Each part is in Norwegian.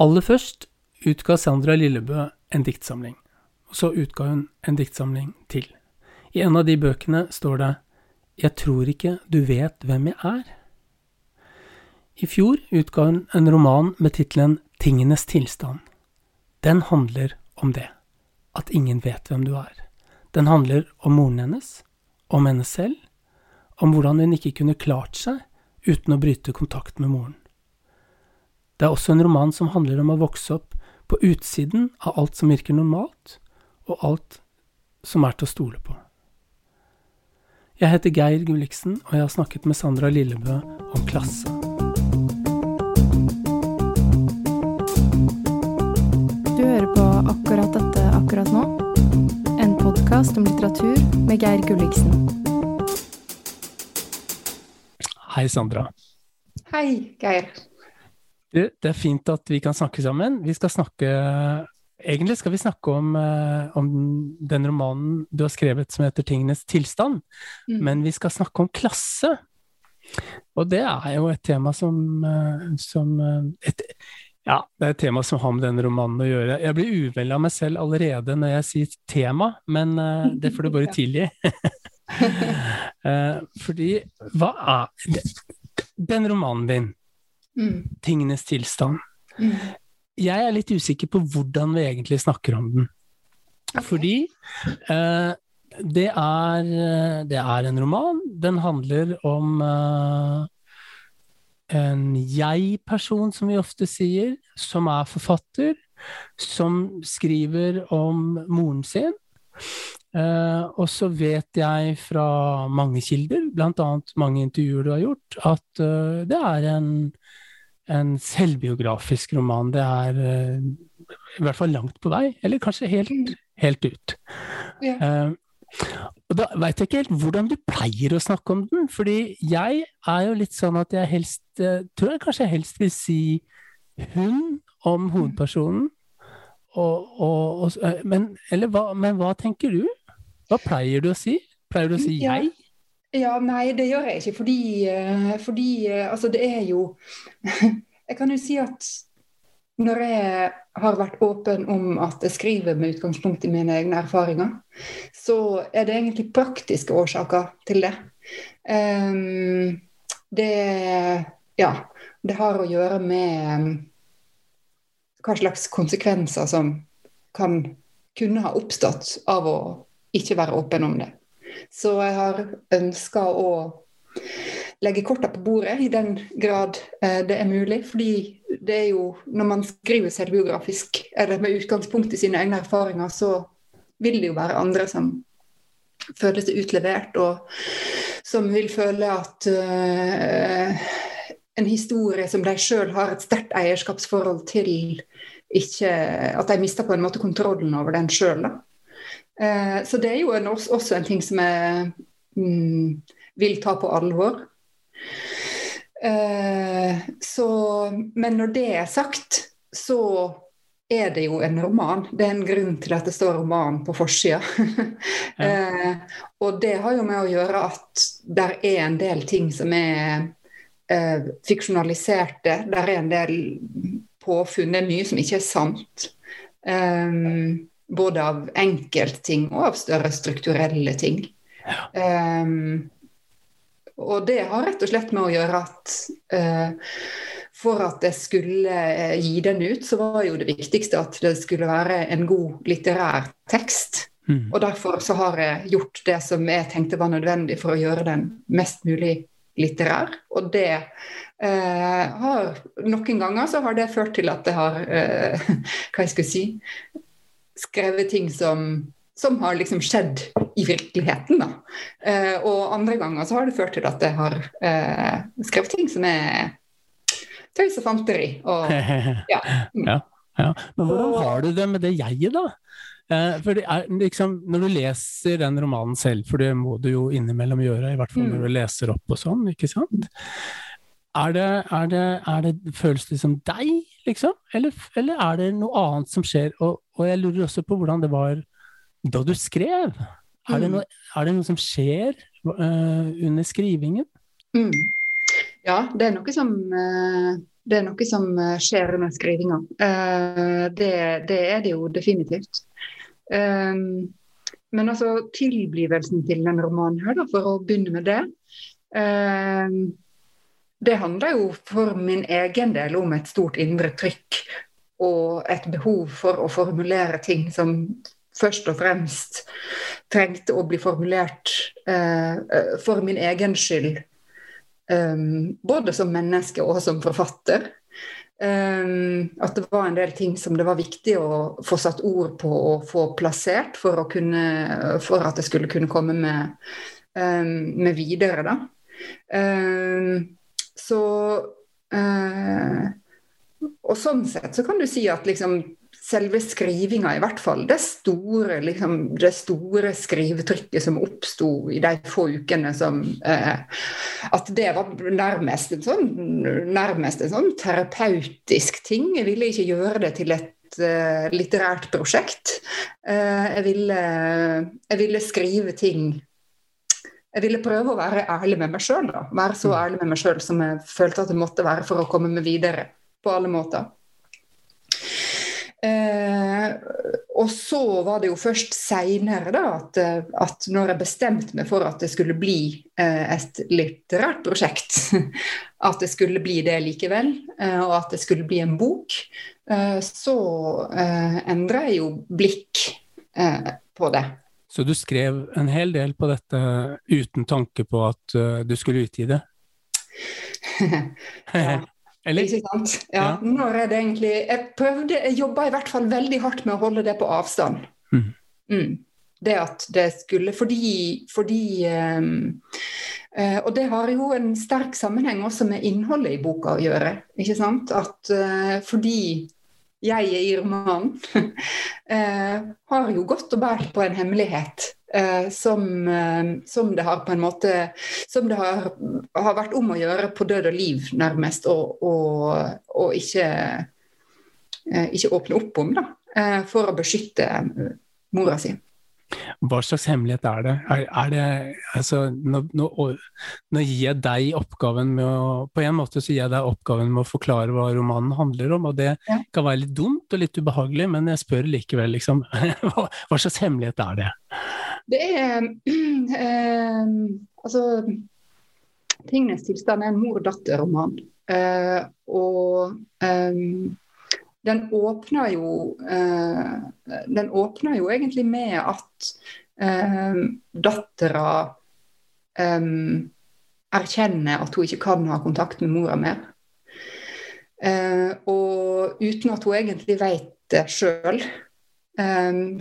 Aller først utga Sandra Lillebø en diktsamling, og så utga hun en diktsamling til. I en av de bøkene står det Jeg tror ikke du vet hvem jeg er. I fjor utga hun en roman med tittelen Tingenes tilstand. Den handler om det, at ingen vet hvem du er. Den handler om moren hennes, om henne selv, om hvordan hun ikke kunne klart seg uten å bryte kontakt med moren. Det er også en roman som handler om å vokse opp på utsiden av alt som virker normalt, og alt som er til å stole på. Jeg heter Geir Gulliksen, og jeg har snakket med Sandra Lillebø om klasse. Du hører på akkurat dette akkurat nå. En podkast om litteratur med Geir Gulliksen. Hei, Sandra. Hei, Geir. Du, det er fint at vi kan snakke sammen. Vi skal snakke Egentlig skal vi snakke om, eh, om den romanen du har skrevet som heter 'Tingenes tilstand', Mm. men vi skal snakke om klasse. Og det er jo et tema som, eh, som eh, et, Ja, det er et tema som har med den romanen å gjøre. Jeg blir uvel av meg selv allerede når jeg sier tema, men det får du bare tilgi. Eh, Fordi hva er Den romanen din, Mm. 'Tingenes tilstand', Mm. jeg er litt usikker på hvordan vi egentlig snakker om den. Okay. Fordi eh, det, er, eh, det er en roman. Den handler om eh, en jeg-person, som vi ofte sier, som er forfatter, som skriver om moren sin. Eh, og så vet jeg fra mange kilder, bl.a. mange intervjuer du har gjort, at uh, det er en, en selvbiografisk roman. Det er eh, i hvert fall langt på vei, eller kanskje helt, helt ut. Yeah. Og da veit jeg ikke helt hvordan du pleier å snakke om den, fordi jeg er jo litt sånn at jeg helst eh, Tror jeg kanskje jeg helst vil si hun om hovedpersonen. Og, og, og, eh, men, eller hva, men hva tenker du? Hva pleier du å si? Pleier du å si jeg? Ja, nei, det gjør jeg ikke, fordi, eh, fordi eh, altså det er jo Jeg kan jo si at når jeg har vært åpen om at jeg skriver med utgangspunkt i mine egne erfaringer, så er det egentlig praktiske årsaker til det. Um, det Ja, det har å gjøre med um, hva slags konsekvenser som kan kunne ha oppstått av å ikke være åpen om det. Så jeg har ønska å legge korta på bordet i den grad eh, det er mulig. Fordi det er jo, når man skriver selvbiografisk, eller med utgangspunkt i sine egne erfaringer, så vil det jo være andre som føler seg utlevert, og som vil føle at eh, en historie som de sjøl har et sterkt eierskapsforhold til, ikke At de mister på en måte kontrollen over den sjøl, da. Eh, så det er jo en, også, en ting som jeg mm, vil ta på alvor. Eh, så, men når det er sagt, så er det jo en roman. Det er en grunn til at det står roman på forsida. eh, og det har jo med å gjøre at der er en del ting som er eh, fiksjonaliserte. Der er en del påfunn. Det er mye som ikke er sant. Um, både av enkeltting og av større strukturelle ting. Um, og det har rett og slett med å gjøre at uh, for at jeg skulle eh, gi den ut, så var jo det viktigste at det skulle være en god litterær tekst. Mm. Og derfor så har jeg gjort det som jeg tenkte var nødvendig for å gjøre den mest mulig litterær. Og det eh, har Noen ganger så har det ført til at det har eh, Hva jeg skal si Skrevet ting som, som har liksom skjedd i virkeligheten. Eh, og andre ganger så har det ført til at jeg har eh, skrevet ting som er tøys og fanteri. Og, ja. Mm. ja, ja. Men hvordan har du det med det jeget, da? Eh, for det er liksom, Når du leser den romanen selv, for det må du jo innimellom gjøre, i hvert fall Mm. når du leser opp og sånn, ikke sant? Er det, er det, er det, føles det som deg, liksom? Eller, eller er det noe annet som skjer? Og, og jeg lurer også på hvordan det var da du skrev. Er det Mm. noe, er det noe som skjer uh, under skrivingen? Mm. Ja, det er noe som, uh Det er noe som eh, skjer under skrivinga. Det, det, er det jo definitivt. Men altså, tilblivelsen til den romanen her, da, for å begynne med det Det handler jo for min egen del om et stort indre trykk og et behov for å formulere ting som først og fremst trengte å bli formulert eh, eh for min egen skyld. Um, både som menneske og som forfatter. Um, at det var en del ting som det var viktig å få satt ord på og få plassert for, kunne, for at det skulle kunne komme med, um, med videre. Da. Så eh, Og sånn sett så kan du si at liksom selve skrivinga, i hvert fall, det store, liksom, det store skrivetrykket som oppsto i de få ukene som eh, At det var nærmest en sånn, nærmest en sånn terapeutisk ting. Jeg ville ikke gjøre det til et uh, litterært prosjekt. Uh, jeg, ville, jeg, ville, skrive ting Jeg ville prøve å være ærlig med meg sjøl. Være så mm. ærlig med meg sjøl som jeg følte at det måtte være for å komme meg videre på alle måter. Eh, og så var det jo først seinere at, at når jeg bestemte meg for at det skulle bli eh, et litterært prosjekt, at det skulle bli det likevel, eh, og at det skulle bli en bok, eh, så endra jeg jo blikk på det. Så du skrev en hel del på dette uten tanke på at uh, du skulle utgi det? ja. Eller? Ikke sant? Ja, ja. Når er det egentlig Jeg prøvde, jeg jobba i hvert fall veldig hardt med å holde det på avstand. Mm. Mm. Det at det skulle Fordi, fordi um, uh, Og det har jo en sterk sammenheng også med innholdet i boka å gjøre. Ikke sant? At uh, fordi jeg i romanen uh, har jo gått og båret på en hemmelighet Eh, som, eh, som, det har på en måte Som det har, har, vært om å gjøre på død og liv, nærmest, og, ikke, eh, ikke åpne opp om, da, for å beskytte mora si. Hva slags hemmelighet er det? Er, er det altså, nå, nå, nå, gir jeg deg oppgaven med å På en måte så gir jeg deg oppgaven med å forklare hva romanen handler om, og det ja. kan være litt dumt og litt ubehagelig, men jeg spør likevel, liksom. hva, hva slags hemmelighet er det? Det er øh, Altså Tingenes tilstand er en mor-datter-roman. Eh, og eh, den åpner jo eh, Den åpner jo egentlig med at eh, dattera eh, erkjenner at hun ikke kan ha kontakt med mora mer. Eh, og uten at hun egentlig vet det sjøl.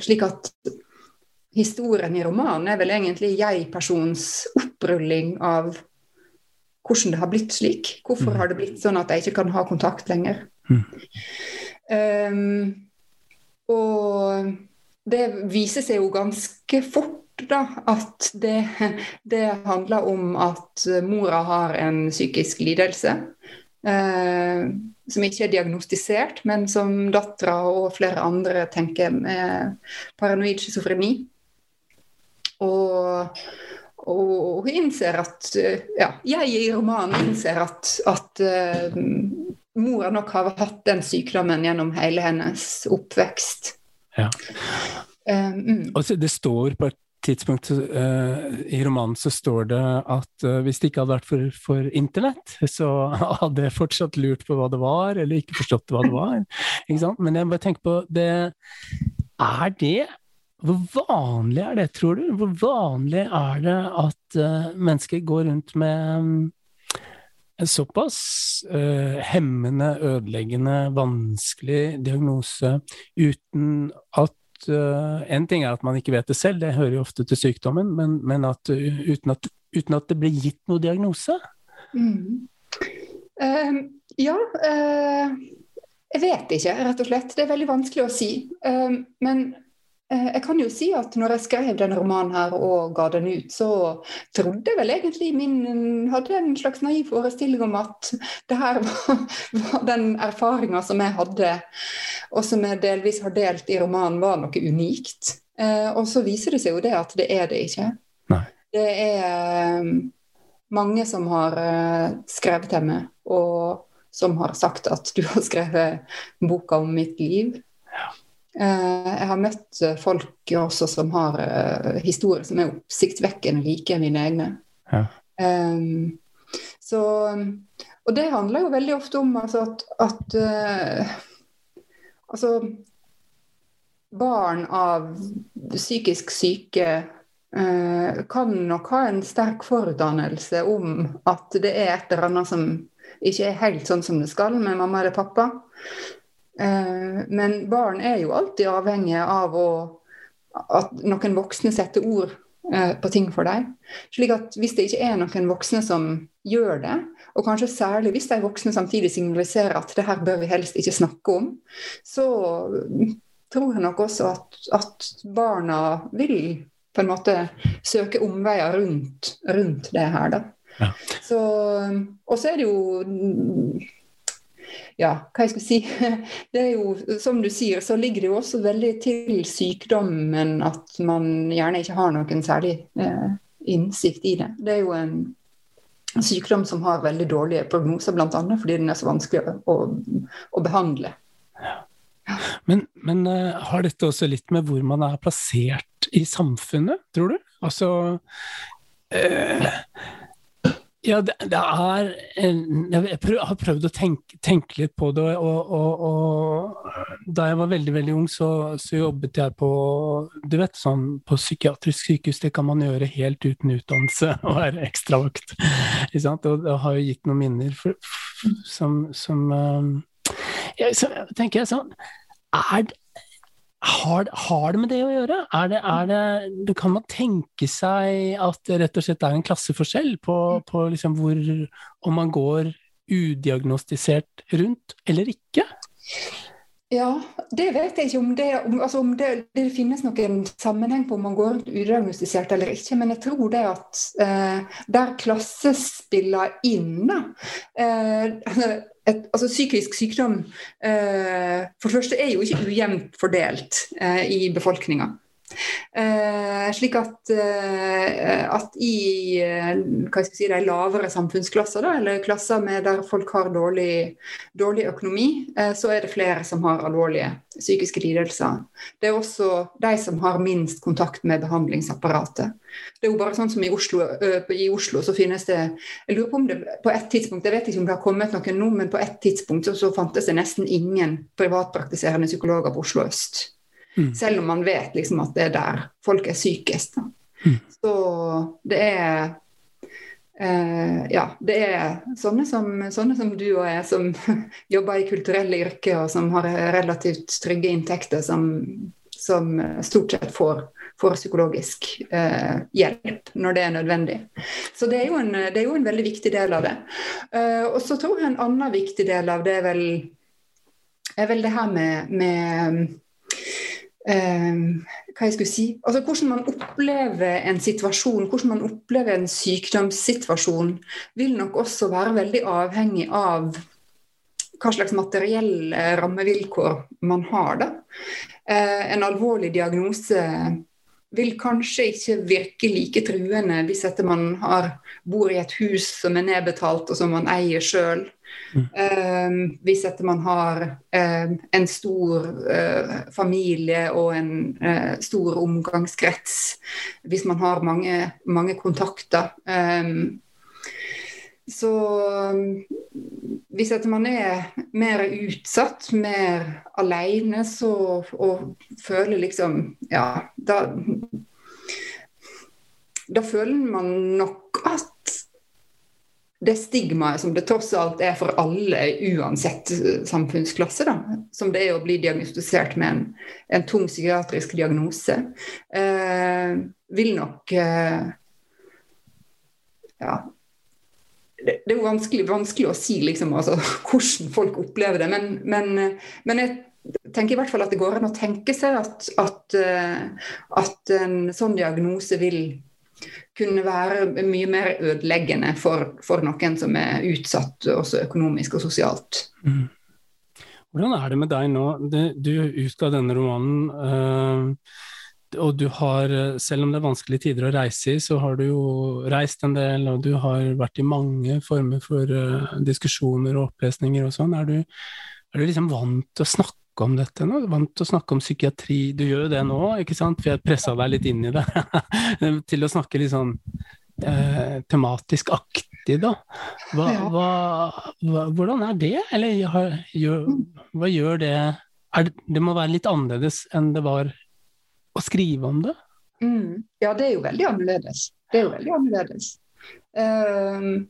slik at historien i romanen er vel egentlig jeg-persons opprulling av hvordan det har blitt slik. Hvorfor mm. har det blitt sånn at jeg ikke kan ha kontakt lenger? Mm. Um, og det viser seg jo ganske fort da, at det, det handler om at mora har en psykisk lidelse. Uh, som ikke er diagnostisert, men som dattera og flere andre tenker med paranoid schizofreni. Og, og hun innser at Ja, jeg i romanen innser at, at uh, mora nok har hatt den sykdommen gjennom hele hennes oppvekst. Ja. Um, mm. Det står på et tidspunkt uh, i romanen så står det at uh, hvis det ikke hadde vært for, for, internett, så hadde jeg fortsatt lurt på hva det var, eller ikke forstått hva det var. Men jeg bare tenker på det Er det hvor vanlig er det, tror du? Hvor vanlig er det at uh, mennesker går rundt med um, en såpass uh, hemmende, ødeleggende, vanskelig diagnose uten at uh, En ting er at man ikke vet det selv, det hører jo ofte til sykdommen, men, men at, uten, at, uten, at, det blir gitt noe diagnose? Mm. Uh, ja Jeg vet ikke, rett og slett. Det er veldig vanskelig å si. men Eh, jeg kan jo si at når jeg skrev denne romanen her og ga den ut, så trodde jeg vel egentlig min Hadde en slags naiv forestilling om at det her var, var den erfaringa som jeg hadde, og som jeg delvis har delt i romanen, var noe unikt. Eh, og så viser det seg jo det at det er det ikke. Nei. Det er eh, mange som har skrevet til meg og som har sagt at du har skrevet boka om mitt liv. Eh, jeg har møtt folk også som har uh, historier som er oppsiktsvekkende like mine egne. Ja. Um, så, og det handler jo veldig ofte om altså, at, at uh, Altså Barn av psykisk syke uh, kan nok ha en sterk forutdannelse om at det er et eller annet som ikke er helt sånn som det skal med mamma eller pappa. Uh, men barn er jo alltid avhengige av å, at noen voksne setter ord Eh, på ting for deg. Slik at hvis det ikke er noen voksne som gjør det, og kanskje særlig hvis de voksne samtidig signaliserer at det her bør vi helst ikke snakke om, så tror jeg nok også at, at barna vil på en måte søke omveier rundt, rundt det her, da. Ja. Så, og så er det jo ja, hva jeg skal si Det er jo, som du sier, så ligger det jo også veldig til sykdommen at man gjerne ikke har noen særlig eh, innsikt i det. Det er jo en sykdom som har veldig dårlige prognoser, bl.a. fordi den er så vanskelig å, å behandle. Ja. Men, men uh, har dette også litt med hvor man er plassert i samfunnet, tror du? Altså uh, ja, det, det er Jeg prøv, har prøvd å tenke, tenke, litt på det. Og, og, og, da jeg var veldig veldig ung, så, så, jobbet jeg på du vet, sånn, på psykiatrisk sykehus. Det kan man gjøre helt uten utdannelse og være ekstravakt. Og det har jo gitt noen minner for, som, som um, jeg, så tenker jeg sånn er, har, har, det med det å gjøre? Er det, er det, kan man tenke seg at det rett og slett er en klasseforskjell på, på liksom hvor om man går udiagnostisert rundt eller ikke? Ja, det vet jeg ikke om det, altså om det, det finnes noen sammenheng på om man går rundt udiagnostisert eller ikke. Men jeg tror det at eh, der klasse spiller inn, da eh, et, altså Psykisk sykdom eh, for det første er jo ikke ujevnt fordelt eh, i befolkninga. Eh, slik at, eh, at i eh, si, de lavere samfunnsklasser, da, eller klasser der folk har dårlig, dårlig økonomi, eh, så er det flere som har alvorlige psykiske lidelser. Det er også de som har minst kontakt med behandlingsapparatet. Det er jo bare sånn som I Oslo, i Oslo så finnes det Jeg lurer på om det på et tidspunkt, jeg vet ikke om det har kommet noen nå, men på et tidspunkt så, så fantes det nesten ingen privatpraktiserende psykologer på Oslo øst. Mm. Selv om man vet liksom at det er der folk er sykest. Mm. Så det er eh, Ja, det er sånne som, sånne som, du og jeg som jobber i kulturelle yrker og som har relativt trygge inntekter, som, som stort sett får, får psykologisk eh, hjelp når det er nødvendig. Så det er jo en, er jo en veldig viktig del av det. Eh, og så tror jeg en annen viktig del av det er vel, er vel det her med, med hva jeg skulle si, altså Hvordan man opplever en situasjon, hvordan man opplever en sykdomssituasjon, vil nok også være veldig avhengig av hva slags materielle rammevilkår man har. da. Eh, en alvorlig diagnose vil kanskje ikke virke like truende hvis man har, bor i et hus som er nedbetalt og som man eier sjøl. Uh, hvis man har uh, en stor uh, familie og en uh, stor omgangskrets, hvis man har mange, mange kontakter. Um, så hvis at man er mer utsatt, mer alene, så og føler liksom Ja, da Da føler man nok at det stigmaet som det tross alt er for alle, uansett samfunnsklasse, da, som det er å bli diagnostisert med en, en tung psykiatrisk diagnose, eh, vil nok eh, Ja. Det, det, er jo vanskelig, vanskelig å si liksom, altså, hvordan folk opplever det, men, men, men jeg tenker i hvert fall at det går an å tenke seg at, at, eh, at en sånn diagnose vil kunne være mye mer ødeleggende for, for noen som er utsatt også økonomisk og sosialt. Mm. Hvordan er det med deg nå? Du, du utga denne romanen uh, og du har, selv om det er vanskelige tider å reise i, så har du jo reist en del, og du har vært i mange former for uh, diskusjoner og opplesninger og sånn. Er, er, du liksom vant til å snakke om dette nå? Vant til å snakke om psykiatri? Du gjør jo det nå, ikke sant? For jeg pressa deg litt inn i det. til å snakke litt sånn eh, tematisk aktig, da. Hva, hva, hva, hvordan er det? Eller gjør, hva gjør det? Det, det må være litt annerledes enn det var å skrive om det? Mm. Ja, det er jo veldig annerledes. Det er jo veldig annerledes. Um,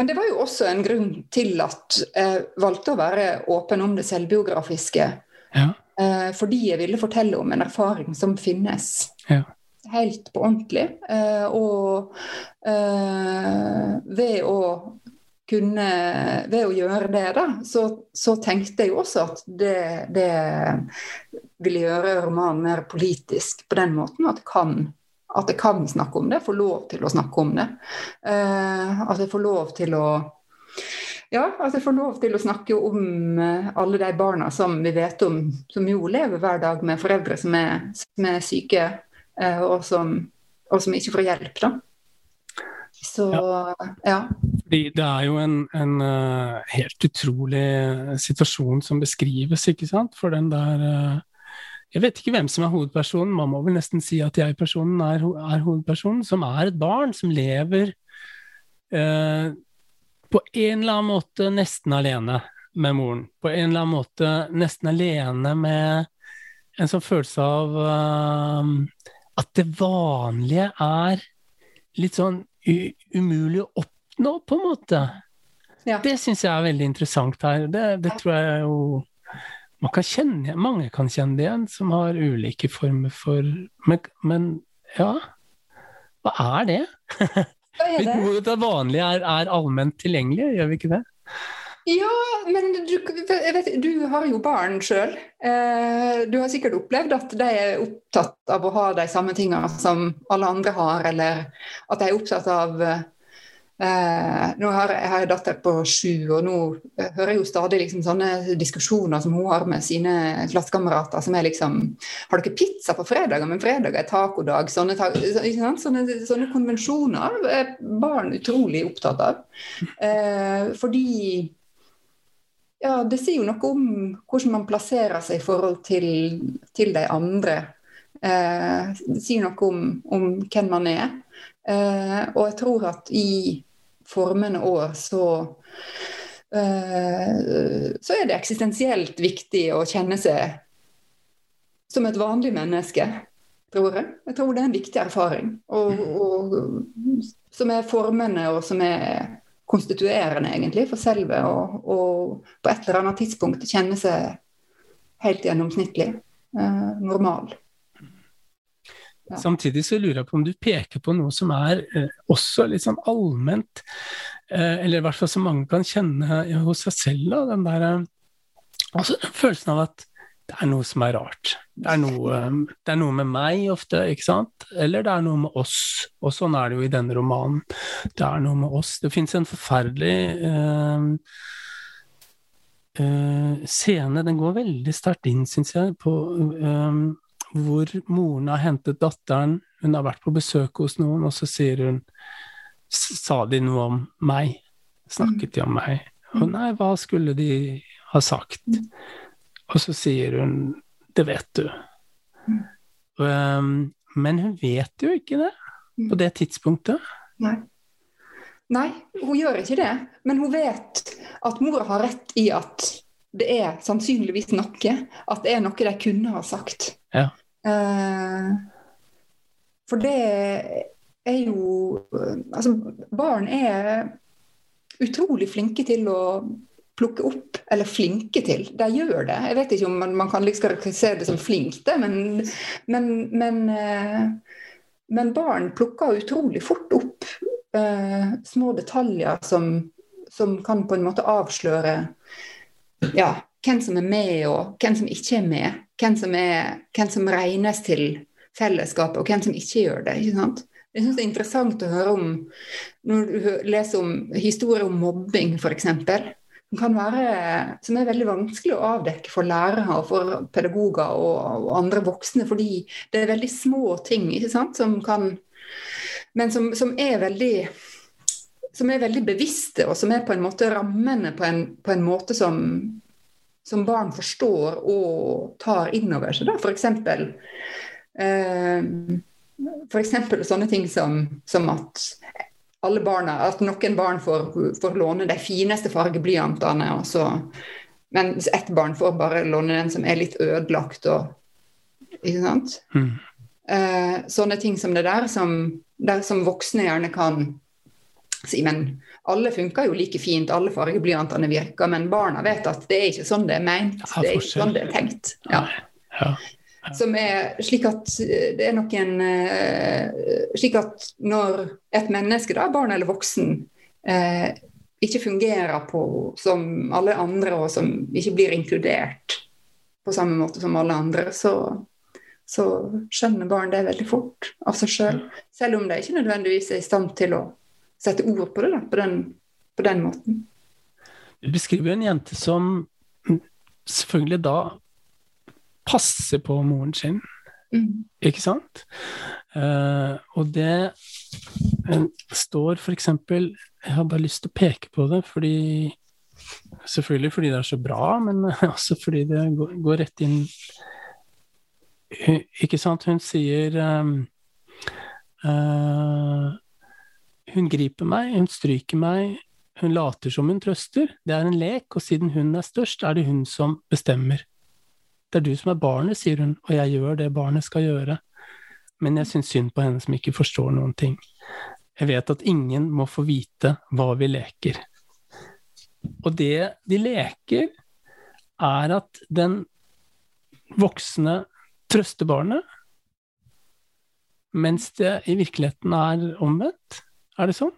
men det var jo også en grunn til at jeg valgte å være åpen om det selvbiografiske. Ja. Uh, fordi jeg ville fortelle om en erfaring som finnes. Ja. Helt på ordentlig. Uh, og ved å kunne Ved å gjøre det, da, så, så tenkte jeg jo også at det, det ville gjøre romanen mer politisk på den måten at det kan, at jeg kan snakke om det, får lov til å snakke om det. Uh, at jeg får lov til å ja, at jeg får lov til å snakke om uh, alle de barna som vi vet om, som jo lever hver dag med foreldre som er, som er syke, uh, og, som, og, som, ikke får hjelp. da. Så ja. ja. Fordi det er jo en, en uh, helt utrolig situasjon som beskrives, ikke sant. For den der jeg vet ikke hvem som er hovedpersonen, man må vel nesten si at jeg-personen er, er, hovedpersonen, som er et barn som lever eh, på en eller annen måte nesten alene med moren. På en eller annen måte nesten alene med en sånn følelse av eh, at det vanlige er litt sånn umulig å oppnå, på en måte. Ja. Det syns jeg er veldig interessant her. Det, det tror jeg jo kan kjenne, mange kan kjenne det igjen, som har ulike former for Men, men ja, hva er det? Hva er det? Vi det vanlige er, er allment tilgjengelig, gjør vi ikke det? Ja, men du, vet, du har jo barn sjøl. Eh, du har sikkert opplevd at de er opptatt av å ha de samme tingene som alle andre har, eller at de er opptatt av Eh, nå har jeg, har en datter på sju, og nå eh, hører jeg jo stadig liksom sånne diskusjoner som hun har med sine klassekamerater, som er liksom Har dere pizza på fredager? Men fredag er tacodag. Sånne, sånne, sånne, konvensjoner er barn utrolig opptatt av. Eh, fordi ja, det sier jo noe om hvordan man plasserer seg i forhold til, til de andre. Eh, det sier noe om, om hvem man er. Eh, og jeg tror at i formende år, så uh, så er det eksistensielt viktig å kjenne seg som et vanlig menneske, tror jeg. Jeg tror det er en viktig erfaring. Og, og, som er formende, og som er konstituerende, egentlig, for selve. Og, og på et eller annet tidspunkt kjenne seg helt gjennomsnittlig. Uh, normal. Samtidig så lurer jeg på om du peker på noe som er eh, også litt sånn allment, eh, eller i hvert fall som mange kan kjenne hos seg selv, da, den der eh, altså følelsen av at det er noe som er rart. Det er, noe, det er noe med meg ofte, ikke sant? Eller det er noe med oss. Og sånn er det jo i denne romanen. Det er noe med oss. Det fins en forferdelig eh, uh, scene, den går veldig sterkt inn, syns jeg, på hvor moren har hentet datteren, hun har vært på besøk hos noen, og så sier hun Sa de noe om meg? Snakket de om meg? Og nei, hva skulle de ha sagt? Og så sier hun Det vet du. Um, men hun vet jo ikke det på det tidspunktet. Nei. Nei, hun gjør ikke det. Men hun vet at mora har rett i at det er sannsynligvis noe. At det er noe de kunne ha sagt. Ja. Eh, for det er jo Altså, barn er utrolig flinke til å plukke opp, eller flinke til. De gjør det. Jeg vet ikke om man, man kan liksom karakterisere det som flinkt, men, men, men, eh, men, barn plukker utrolig fort opp uh, små detaljer som, som, kan på en måte avsløre ja, hvem som er med, og hvem som ikke er med. Hvem som, er, hvem som regnes til fellesskapet, og hvem som ikke gjør det. ikke sant? Jeg synes Det er interessant å høre om når du leser om historier om mobbing, f.eks. Som, som er veldig vanskelig å avdekke for lærere og for pedagoger og, og andre voksne, fordi det er veldig små ting ikke sant, som kan Men som, som er veldig som er veldig bevisste, og som er på en måte rammene på en, på en måte som, som barn forstår og tar inn over seg. Eksempel, eh, sånne ting som, som at alle barna, at noen barn får, får låne de fineste fargeblyantene, så, mens ett barn får bare låne den som er litt ødelagt. Og, ikke sant? Mm. Eh, sånne ting som det der, som, der som voksne gjerne kan si men alle funker jo like fint, alle fargeblyantene virker, men barna vet at det er ikke sånn det er meint. Ja, det er ikke sånn det er tenkt. Ja. Ja. Som er slik at eh, det er noen eh, Slik at når et menneske, da, barn eller voksen, eh, ikke fungerer på som alle andre, og som ikke blir inkludert på samme måte som alle andre, så, så skjønner barn det veldig fort av seg sjøl. Selv. selv om de ikke nødvendigvis er i stand til å sette ord på det da, på den, på den måten. Du beskriver en jente som selvfølgelig da passer på moren sin, Mm. ikke sant? Uh, og det eh, står eksempel Jeg har bare lyst til å peke på det, fordi Selvfølgelig fordi det er så bra, men også fordi det går, går rett inn Ikke sant? Hun sier um, eh, Hun griper meg, hun stryker meg, hun later som hun trøster. Det er en lek, og siden hun er størst, er det hun som bestemmer. Det er du som er barnet, sier hun, og jeg gjør det barnet skal gjøre. Men jeg syns synd på henne som ikke forstår noen ting. Jeg vet at ingen må få vite hva vi leker. Og det de leker, er at den voksne trøster barnet, mens det i virkeligheten er omvendt. Er det sånn?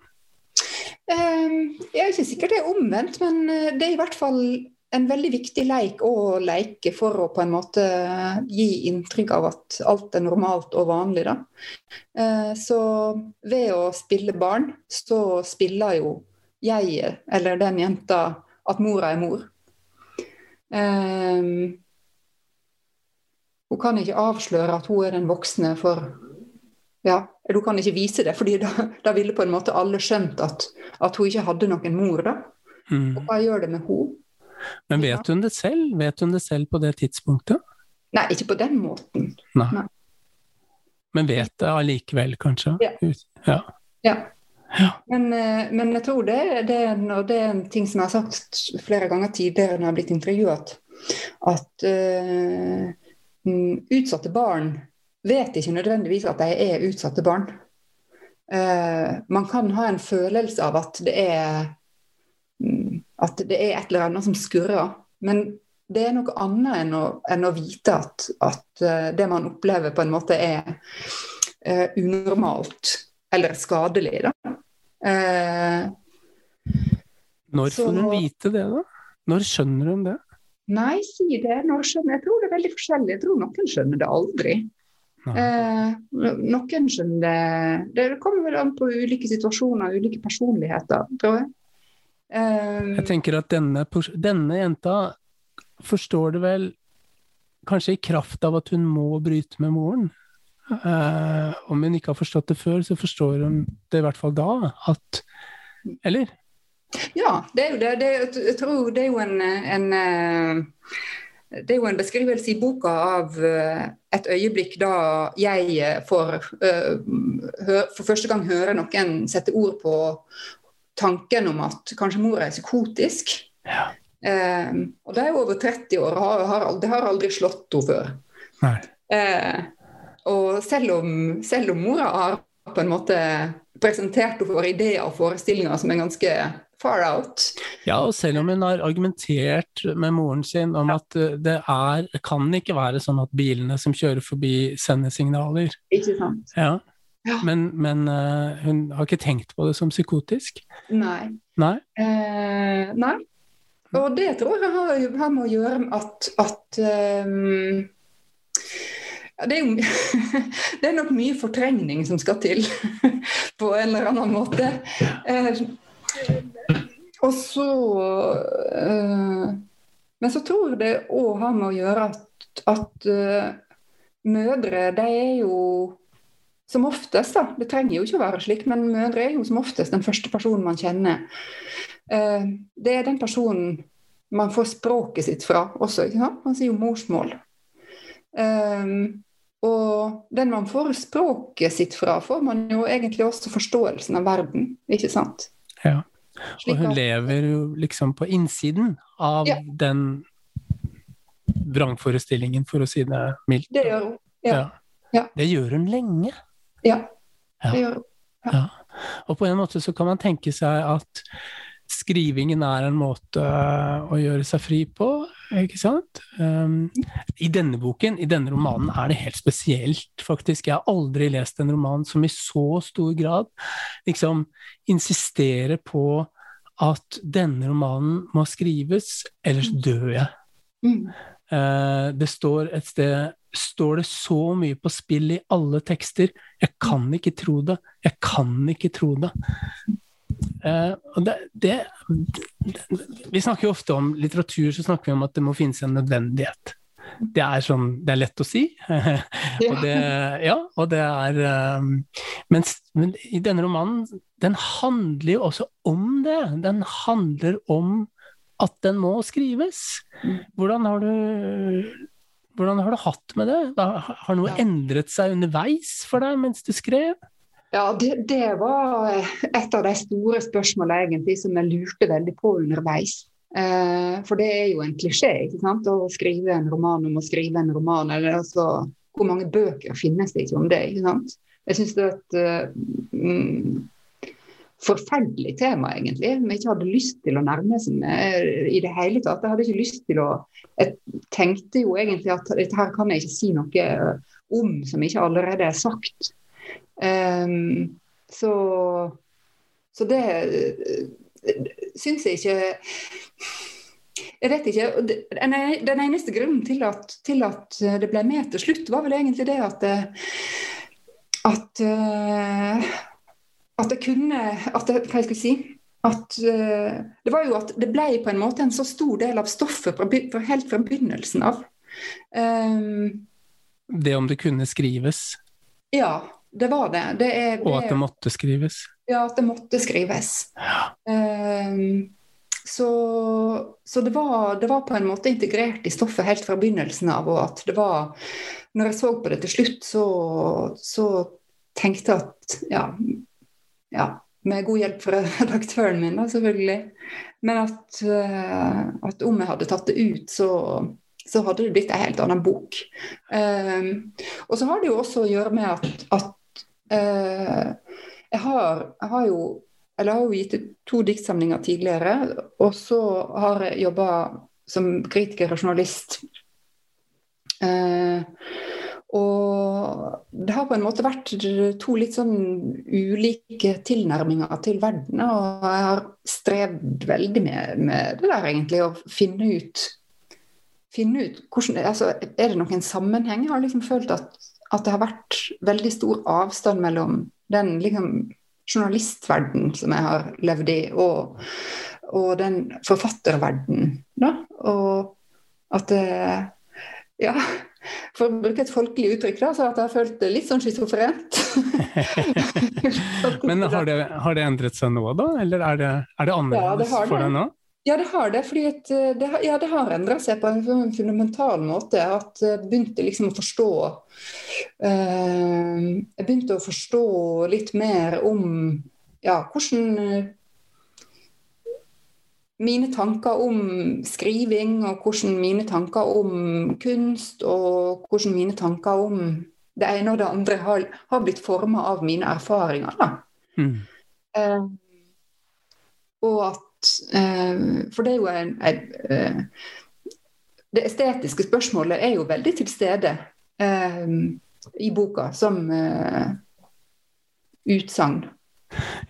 Eh, Jeg er ikke sikkert det er omvendt, men eh, det er i hvert fall en veldig viktig leik å leke for å på en måte gi inntrykk av at alt er normalt og vanlig. Da. Eh, Så ved å spille barn, så spiller jo jeg, eller den jenta, at mora er mor. Eh, Hun kan ikke avsløre at hun er den voksne, for ja, Du kan ikke vise det, fordi da, da ville på en måte alle skjønt at, at hun ikke hadde noen mor. da. Mm. Og hva gjør det med henne? Men vet hun det selv? Vet hun det selv på det tidspunktet? Nei, ikke på den måten. Nei. Nei. Men vet det allikevel, kanskje? Ja. Ja. Ja. Ja. Men, eh, men jeg tror det, det, en- og det er en ting som jeg har sagt flere ganger tidligere når jeg har blitt intervjuet, at mm, utsatte barn vet ikke nødvendigvis at de er utsatte barn. Uh, man kan ha en følelse av at det er mm, at det er et eller annet som skurrer, men det er noe annet enn å, enn å vite at, at eh, det man opplever, på en måte er uh, unormalt eller skadelig. Da. Uh, Når får hun vite det, da? Når skjønner hun det? nei, si det. Når skjønner, jeg tror det er veldig forskjellig. Jeg tror noen skjønner det aldri. Eh, noen skjønner det Det kommer vel an på ulike situasjoner, ulike personligheter, tror jeg. Eh, Jeg tenker at denne, denne jenta forstår det vel kanskje i kraft av at hun må bryte med moren. Eh, om hun ikke har forstått det før, så forstår hun det i hvert fall da. At Eller? Ja, det er jo det. det jeg tror det er jo en, en eh, det er jo en beskrivelse i boka av eh, et øyeblikk da jeg eh, får eh, for første gang høre noen sette ord på tanken om at kanskje mor er psykotisk. Ja. Eh, og det er jo over 30 år har, har, det har aldri slått henne før. Eh, og selv om, selv om mora har på en måte presentert henne for ideer og forestillinger som er ganske far out. Ja, og selv om hun har argumentert med moren sin om at eh, det er, kan ikke være sånn at bilene som kjører forbi, sender signaler. Ikke sant? Ja. Ja. Men, men uh, hun har ikke tenkt på det som psykotisk? Nei. Nei? Eh, nei. Og det tror jeg har, har med å gjøre med at, at um, det, er jo, det er nok mye fortrengning som skal til, på en eller annen måte. Eh, og så øh, Men så tror jeg det òg har med å gjøre at, at øh, mødre, de er jo som oftest, da, det trenger jo ikke å være slik, men mødre er jo som oftest den første personen man kjenner. Uh, det er den personen man får språket sitt fra også. ikke sant? Man sier jo morsmål. Um, og den man får språket sitt fra, får man jo egentlig også forståelsen av verden, ikke sant? Ja. Og hun lever jo liksom på innsiden av ja. den vrangforestillingen, for å si det mildt. Det gjør hun. Ja. ja. Det gjør hun lenge. Ja, det gjør hun. Ja. Og på en måte så kan man tenke seg at skrivingen er en måte å gjøre seg fri på, ikke sant? Um, I denne boken, i denne romanen, er det helt spesielt, faktisk. Jeg har aldri lest en roman som i så stor grad liksom insisterer på at denne romanen må skrives, ellers mm. dør jeg. Mm. Uh, det står et sted står det så mye på spill i alle tekster. Jeg kan ikke tro det. Jeg kan ikke tro det. Uh, det, det, vi snakker jo ofte om litteratur, så snakker vi om at det må finnes en nødvendighet. Det er sånn Det er lett å si. og det, ja, og det er um, mens, Men i denne romanen, den handler jo også om det. Den handler om at den må skrives. Hvordan har du hvordan har du hatt med det? Har noe endret seg underveis for deg mens du skrev? Ja, det, det, var et av de store spørsmålene egentlig som jeg lurte veldig på underveis. Eh, for det er jo en klisjé ikke sant? å skrive en roman om å skrive en roman. Eller altså, hvor mange bøker finnes det ikke om det? ikke sant? Jeg syns det er et uh, forferdelig tema, egentlig. Vi ikke hadde lyst til å nærme seg med i det hele tatt. Jeg hadde ikke lyst til å Jeg tenkte jo egentlig at dette her kan jeg ikke si noe om som ikke allerede er sagt. Um, så, så det syns jeg ikke Jeg vet ikke. Den eneste grunnen til at, til at, det ble med til slutt, var vel egentlig det at at, at det kunne at det, Hva skal jeg si? At, det var jo at det ble på en måte en så stor del av stoffet fra, helt fra begynnelsen av. Um, det om det kunne skrives? Ja, det var det. det, er, det og at det måtte skrives? Ja, at det måtte skrives. Ja. Um, så, så det, var, det, var, på en måte integrert i stoffet helt fra begynnelsen av. Og at det var Når jeg så på det til slutt, så, så tenkte jeg at ja, ja, med god hjelp fra redaktøren min, da, selvfølgelig. Men at, uh, at om jeg hadde tatt det ut, så så hadde det blitt en helt annen bok. Um, og så har det jo også å gjøre med at, at Eh, jeg har, jeg har jo eller har jo gitt ut to diktsamlinger tidligere, og så har jeg jobba som kritiker og journalist. Eh, og det har på en måte vært to litt sånn ulike tilnærminger til verden. Og jeg har strevd veldig med, med det der, egentlig, å finne ut, finne ut hvordan, altså, Er det noen sammenheng? Jeg har liksom følt at at det har vært veldig stor avstand mellom den liksom, journalistverden som jeg har levd i, og, og den forfatterverden. Da. Og at det Ja, for å bruke et folkelig uttrykk, da, så at jeg har følt det litt sånn schizofrent. Men har det, har det, endret seg nå, da? Eller er det, er det annerledes ja, det for deg nå? Ja, det har det. fordi at, eh, det, ja, det har endra seg på en fundamental måte. At jeg begynte liksom å forstå uh, Jeg begynte å forstå litt mer om ja, hvordan uh, Mine tanker om skriving, og hvordan mine tanker om kunst, og hvordan mine tanker om det ene og det andre har, har blitt forma av mine erfaringer. Da. Mm. Uh, og at Eh, for det er jo en, en eh, Det estetiske spørsmålet er jo veldig til stede eh, i boka som utsagn.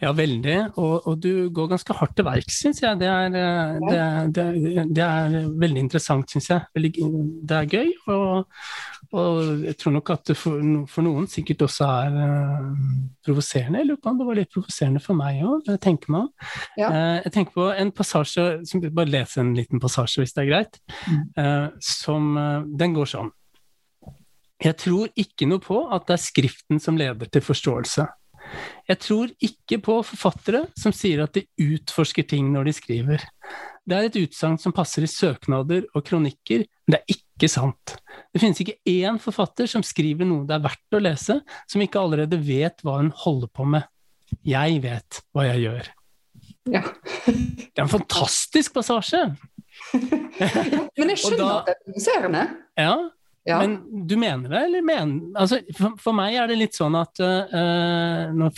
Ja, veldig. Og, og, du går ganske hardt til verks, syns jeg. Det er, eh, det, det, det er, veldig interessant, syns jeg. Det er gøy. Og, og, jeg tror nok at det for, for noen sikkert også er uh, provoserende. Jeg lurer på om det var litt provoserende for meg òg, jeg tenker meg om. Ja. Uh, jeg tenker på en passasje, som, bare lese en liten passasje hvis det er greit, uh, som Den går sånn. Jeg tror ikke noe på at det er skriften som leder til forståelse. Jeg tror ikke på forfattere som sier at de utforsker ting når de skriver. Det er et utsagn som passer i søknader og kronikker, men det er ikke sant. Det finnes ikke én forfatter som skriver noe det er verdt å lese, som ikke allerede vet hva hun holder på med. Jeg vet hva jeg gjør. Ja. det er en fantastisk passasje! men jeg skjønner da, at det er provoserende. Ja, ja. Men du mener det, eller mener altså, for, for, meg er det litt sånn at uh, nå,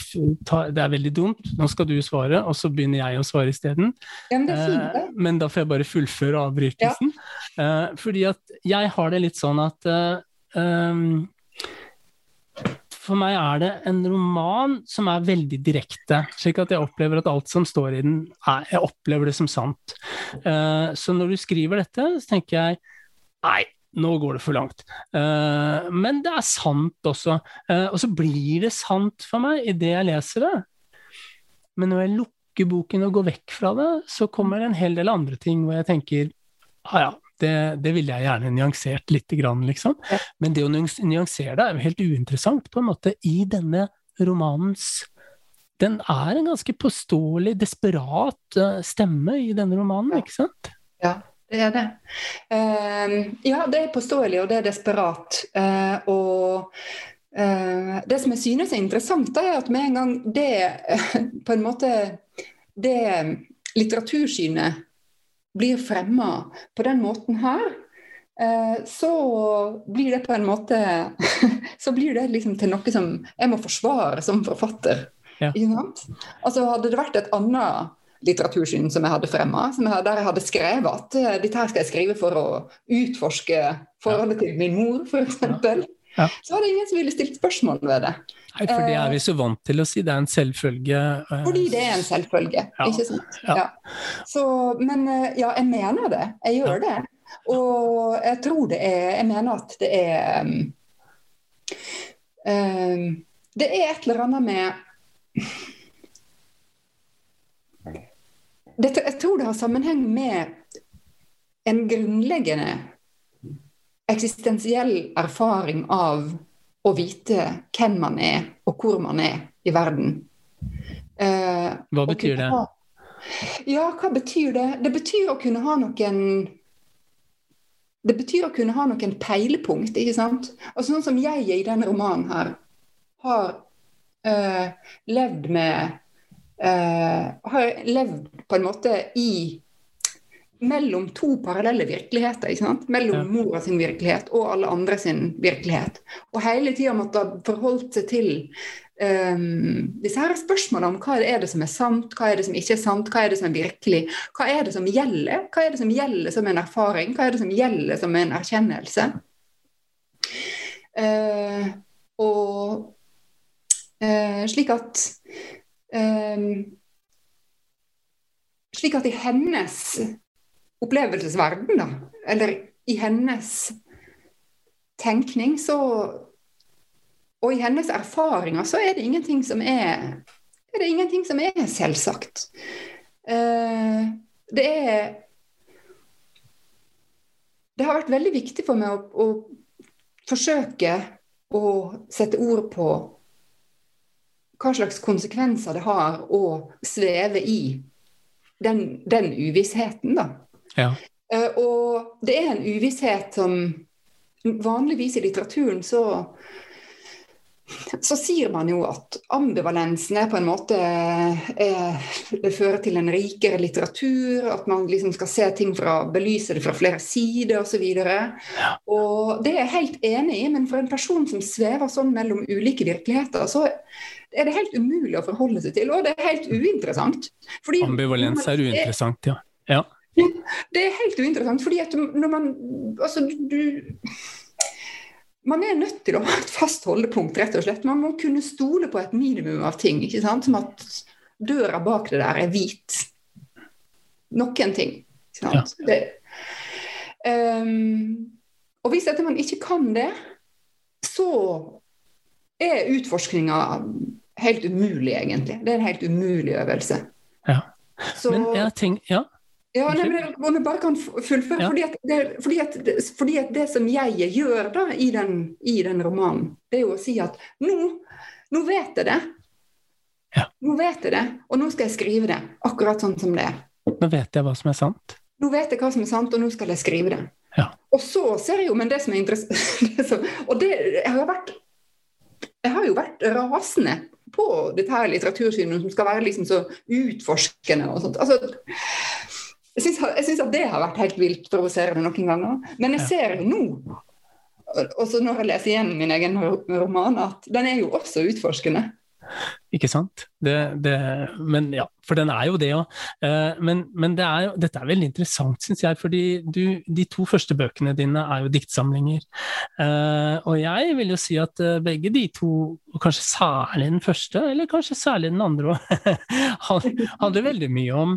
ta, det er veldig dumt, nå skal du svare, og så begynner jeg å svare isteden. Ja, men, uh, men da får jeg bare fullføre avbrytelsen. Ja. Uh, fordi at jeg har det litt sånn at um, for meg er det en roman som er veldig direkte, slik at jeg opplever at alt som står i den, er, jeg opplever det som sant. så når du skriver dette, så tenker jeg nei, nå går det for langt. Uh, men det er sant også. Uh, og så blir det sant for meg idet jeg leser det. Men når jeg lukker boken og går vekk fra det, så kommer det en hel del andre ting hvor jeg tenker ah, ja, det, det ville jeg gjerne nyansert lite grann, liksom. Men det å nyansere det er jo helt uinteressant, på en måte, i denne romanens Den er en ganske påståelig, desperat uh, stemme i denne romanen, ikke sant? Ja. Det er det. Uh, ja, det er påståelig, og det er desperat. Uh, og uh, det som jeg synes er interessant, er at med en gang det på en måte det litteratursynet blir fremma på den måten her, eh, så blir det på en måte Så blir det liksom til noe som jeg må forsvare som forfatter. Ja. Altså Hadde det vært et annet litteratursyn som jeg hadde fremma, der jeg hadde skrevet at uh, dette her skal jeg skrive for å utforske forholdet til min mor, f.eks. Ja. Så var det ingen som ville stilt spørsmål ved det. Nei, for det er vi så vant til å si, det er en selvfølge. Uh, Fordi det er en selvfølge, ja. ikke sant. Ja. Så, men uh, ja, jeg mener det. Jeg gjør det. Og jeg tror det er Jeg mener at det er um, um, Det er et eller annet med dette, jeg tror det har sammenheng med en grunnleggende eksistensiell erfaring av å vite hvem man er, og hvor man er i verden. Eh, hva betyr det? Ha, ja, hva betyr det? Det betyr å kunne ha noen Det betyr å kunne ha noen peilepunkt, ikke sant? Og sånn som jeg i denne romanen her har eh, levd med eh, har levd på en måte i mellom to parallelle virkeligheter. ikke sant? Mellom ja. mora sin virkelighet og alle andre sin virkelighet. Og hele tida måtte ha forholdt seg til um, disse her spørsmålene om hva er det som er sant, hva er det som ikke er sant, hva er det som er virkelig, hva er det som gjelder? Hva er det som gjelder som en erfaring, hva er det som gjelder som en erkjennelse? Uh, og uh, slik at Um, slik at i hennes opplevelsesverden, da, eller i hennes tenkning, så Og i hennes erfaringer så er det ingenting som er er det ingenting som er selvsagt. Uh, det er Det har vært veldig viktig for meg å, å forsøke å sette ord på hva slags konsekvenser det har å sveve i den, den uvissheten, da. Ja. Uh, og det er en uvisshet som vanligvis i litteraturen så så sier man jo at ambivalensen er på en måte er, det fører til en rikere litteratur, at man liksom skal se ting fra, belyse det fra flere sider osv. Og, så og det er jeg helt enig i, men for en person som svever sånn mellom ulike virkeligheter, så er det helt umulig å forholde seg til, og det er helt uinteressant. Fordi, Ambivalens er uinteressant, ja. ja. Det er helt uinteressant, fordi at når man Altså, du man er nødt til å ha et fast holdepunkt, rett og slett. Man må kunne stole på et minimum av ting. ikke sant? Som at døra bak det der er hvit. Noen ting. Ikke sant? Ja. Det, um, og hvis man ikke kan det, så er utforskninga helt umulig, egentlig. Det er en helt umulig øvelse. Ja. Så, Men jeg tenker, ja. Ja, nei, men jeg bare kan fullføre. Ja. Fordi, at det, fordi, at, fordi, at det, som jeg gjør da i den, i den, romanen, det er jo å si at nå, nå vet jeg det. Ja. Nå vet jeg det, og nå skal jeg skrive det akkurat sånn som det er. Nå vet jeg hva som er sant. Nå vet jeg hva som er sant, og nå skal jeg skrive det. Ja. Og så ser jeg jo, men det som er interessant Og det, jeg har vært jeg har jo vært rasende på dette her litteratursynet som skal være liksom så utforskende og sånt. Altså, jeg syns at det har vært helt vilt provoserende noen ganger. Men jeg ser jo nå, også når jeg leser igjen min egen roman, at den er jo også utforskende. Ikke sant? Det, det, men ja, for den er jo det òg. Eh, men, men det er dette er veldig interessant, syns jeg, fordi du, de to første bøkene dine er jo diktsamlinger. Eh, og jeg vil jo si at eh, begge de to, og kanskje særlig den første, eller kanskje særlig den andre òg, handler veldig mye om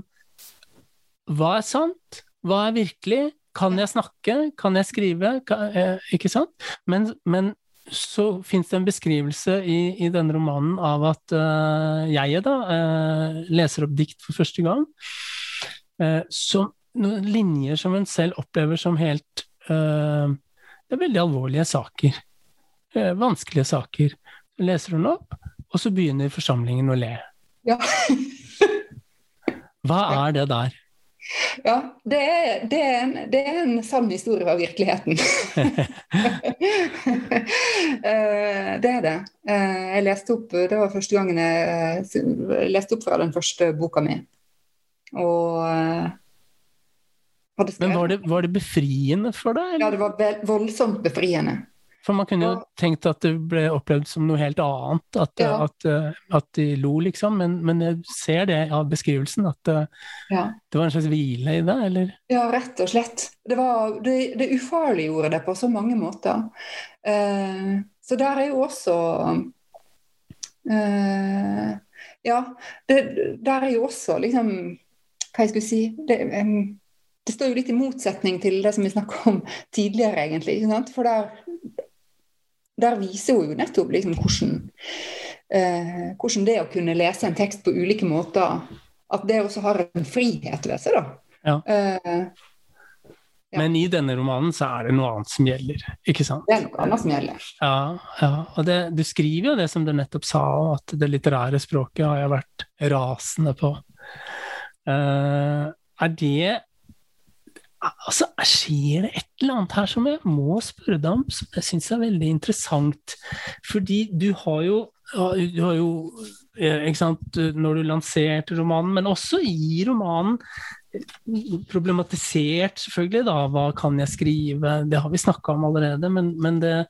hva er sant? Hva er virkelig? Kan jeg snakke? Kan jeg skrive? Kan, eh, ikke sant? Men, men så fins det en beskrivelse i, i, denne romanen av at uh, jeg da uh, leser opp dikt for første gang. Uh, som noen linjer som en selv opplever som helt Det er veldig alvorlige saker. vanskelige saker. Så leser hun opp, og så begynner forsamlingen å le. Ja. Hva er det der? Ja, det er, det, er en, det er, en, sann historie av virkeligheten. Eh, det er det. Eh, jeg leste opp Det var første gangen jeg, jeg leste opp fra den første boka mi. Og eh, Men var det, var det, befriende for deg? Eller? Ja, det var voldsomt befriende. For man kunne jo tenkt at det ble opplevd som noe helt annet, at, ja. at, eh, at de lo, liksom. Men, men, jeg ser det av beskrivelsen, at eh, ja. det var en slags hvile i det, eller? Ja, rett og slett. Det, var, det, det ufarliggjorde det på så mange måter. Eh, så der er jo også eh, Ja, det, der er jo også liksom Hva jeg skulle si det, um, det står jo litt i motsetning til det som vi snakka om tidligere, egentlig. For der, der viser hun jo nettopp liksom hvordan, eh, hvordan, det å kunne lese en tekst på ulike måter, at det også har en frihet ved seg. da. Ja. Eh, ja. Men i denne romanen så er det noe annet som gjelder, ikke sant? Det er noe annet som gjelder. Ja, ja. og det, du skriver jo det som du nettopp sa, at det litterære språket har jeg vært rasende på. Uh, er det Altså, skjer det et eller annet her som jeg må spørre deg om, som jeg syns er veldig interessant? Fordi du har jo, du har jo eh, ikke sant, Når du lanserte romanen, men også i romanen problematisert, selvfølgelig, da. Hva kan jeg skrive? Det har vi snakka om allerede, men, men, det,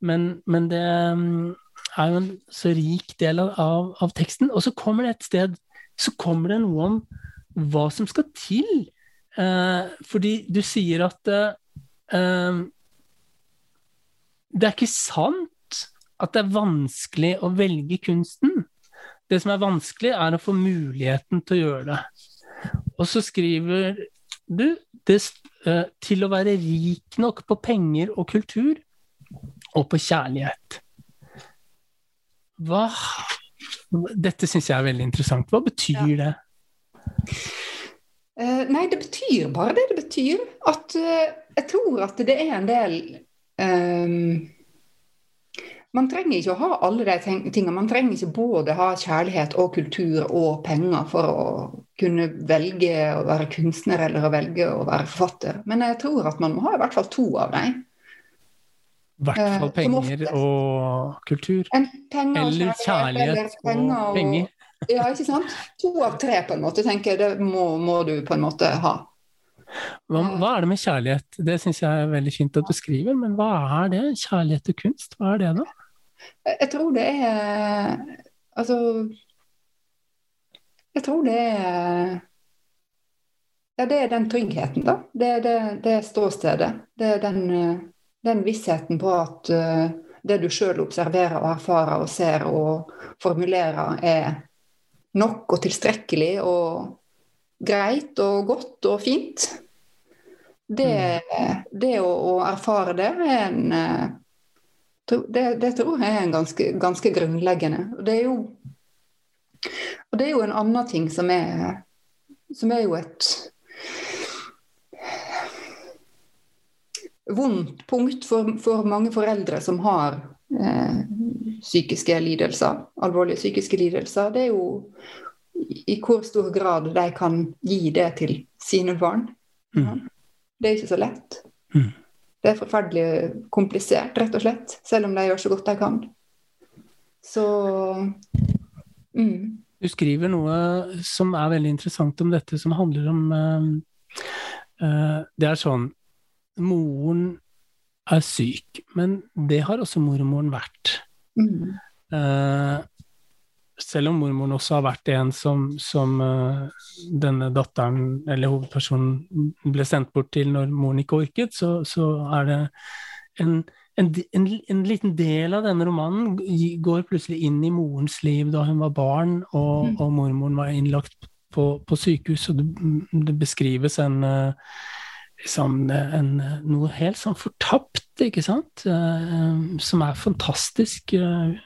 men, men, det, mm, er jo en så rik del av, av teksten. Og så kommer det et sted så kommer det noe om hva som skal til Eh, fordi du sier at eh, det er ikke sant at det er vanskelig å velge kunsten. Det som er vanskelig, er å få muligheten til å gjøre det. Og så skriver du det, eh, til å være rik nok på penger og kultur, og på kjærlighet. Hva Dette syns jeg er veldig interessant. Hva betyr ja. det? Uh, nei, det betyr bare det det betyr. At uh, jeg tror at det er en del um, Man trenger ikke å ha alle de tingene. Man trenger ikke både ha kjærlighet og kultur og penger for å kunne velge å være kunstner eller å velge å være forfatter. Men jeg tror at man må ha i hvert fall to av dem. I hvert fall penger og kultur. Penger og eller kjærlighet eller penger. Og, penger. Ja, ikke sant? To av tre, på en måte, tenker jeg. Det må, må du på en måte ha. Hva, hva, er det med kjærlighet? Det syns jeg er veldig fint at du skriver, men hva er det? Kjærlighet til kunst, hva er det da? Jeg tror det er Altså Jeg tror det er Ja, det er den tryggheten, da. Det er det, det ståstedet. Det er den, den vissheten på at uh, det du sjøl observerer og erfarer og ser og formulerer, er nok og tilstrekkelig og greit og godt og fint. Det, mm. det å, å, erfare det er en uh, det, det, tror jeg er en ganske, ganske grunnleggende. Og det jo og det er jo en annen ting som er, som er jo et vondt punkt for, for mange foreldre som har eh, psykiske lidelser, alvorlige psykiske lidelser. Det er jo i hvor stor grad de kan gi det til sine barn. Mm. Det er ikke så lett. Mm. Det er forferdelig komplisert, rett og slett, selv om de gjør så godt de kan. Så mm. Du skriver noe som er veldig interessant om dette, som handler om uh, uh, Det er sånn Moren er syk, men det har også mormoren vært. Mm. Uh, selv om mormoren også har vært en som, som denne datteren, eller hovedpersonen, ble sendt bort til når moren ikke orket, så, så er det en en, en, en, liten del av denne romanen går plutselig inn i morens liv da hun var barn og, mm. og mormoren var innlagt på, på sykehus, og det, det beskrives en, liksom, en, noe helt sånn fortapt, ikke sant, uh, som er fantastisk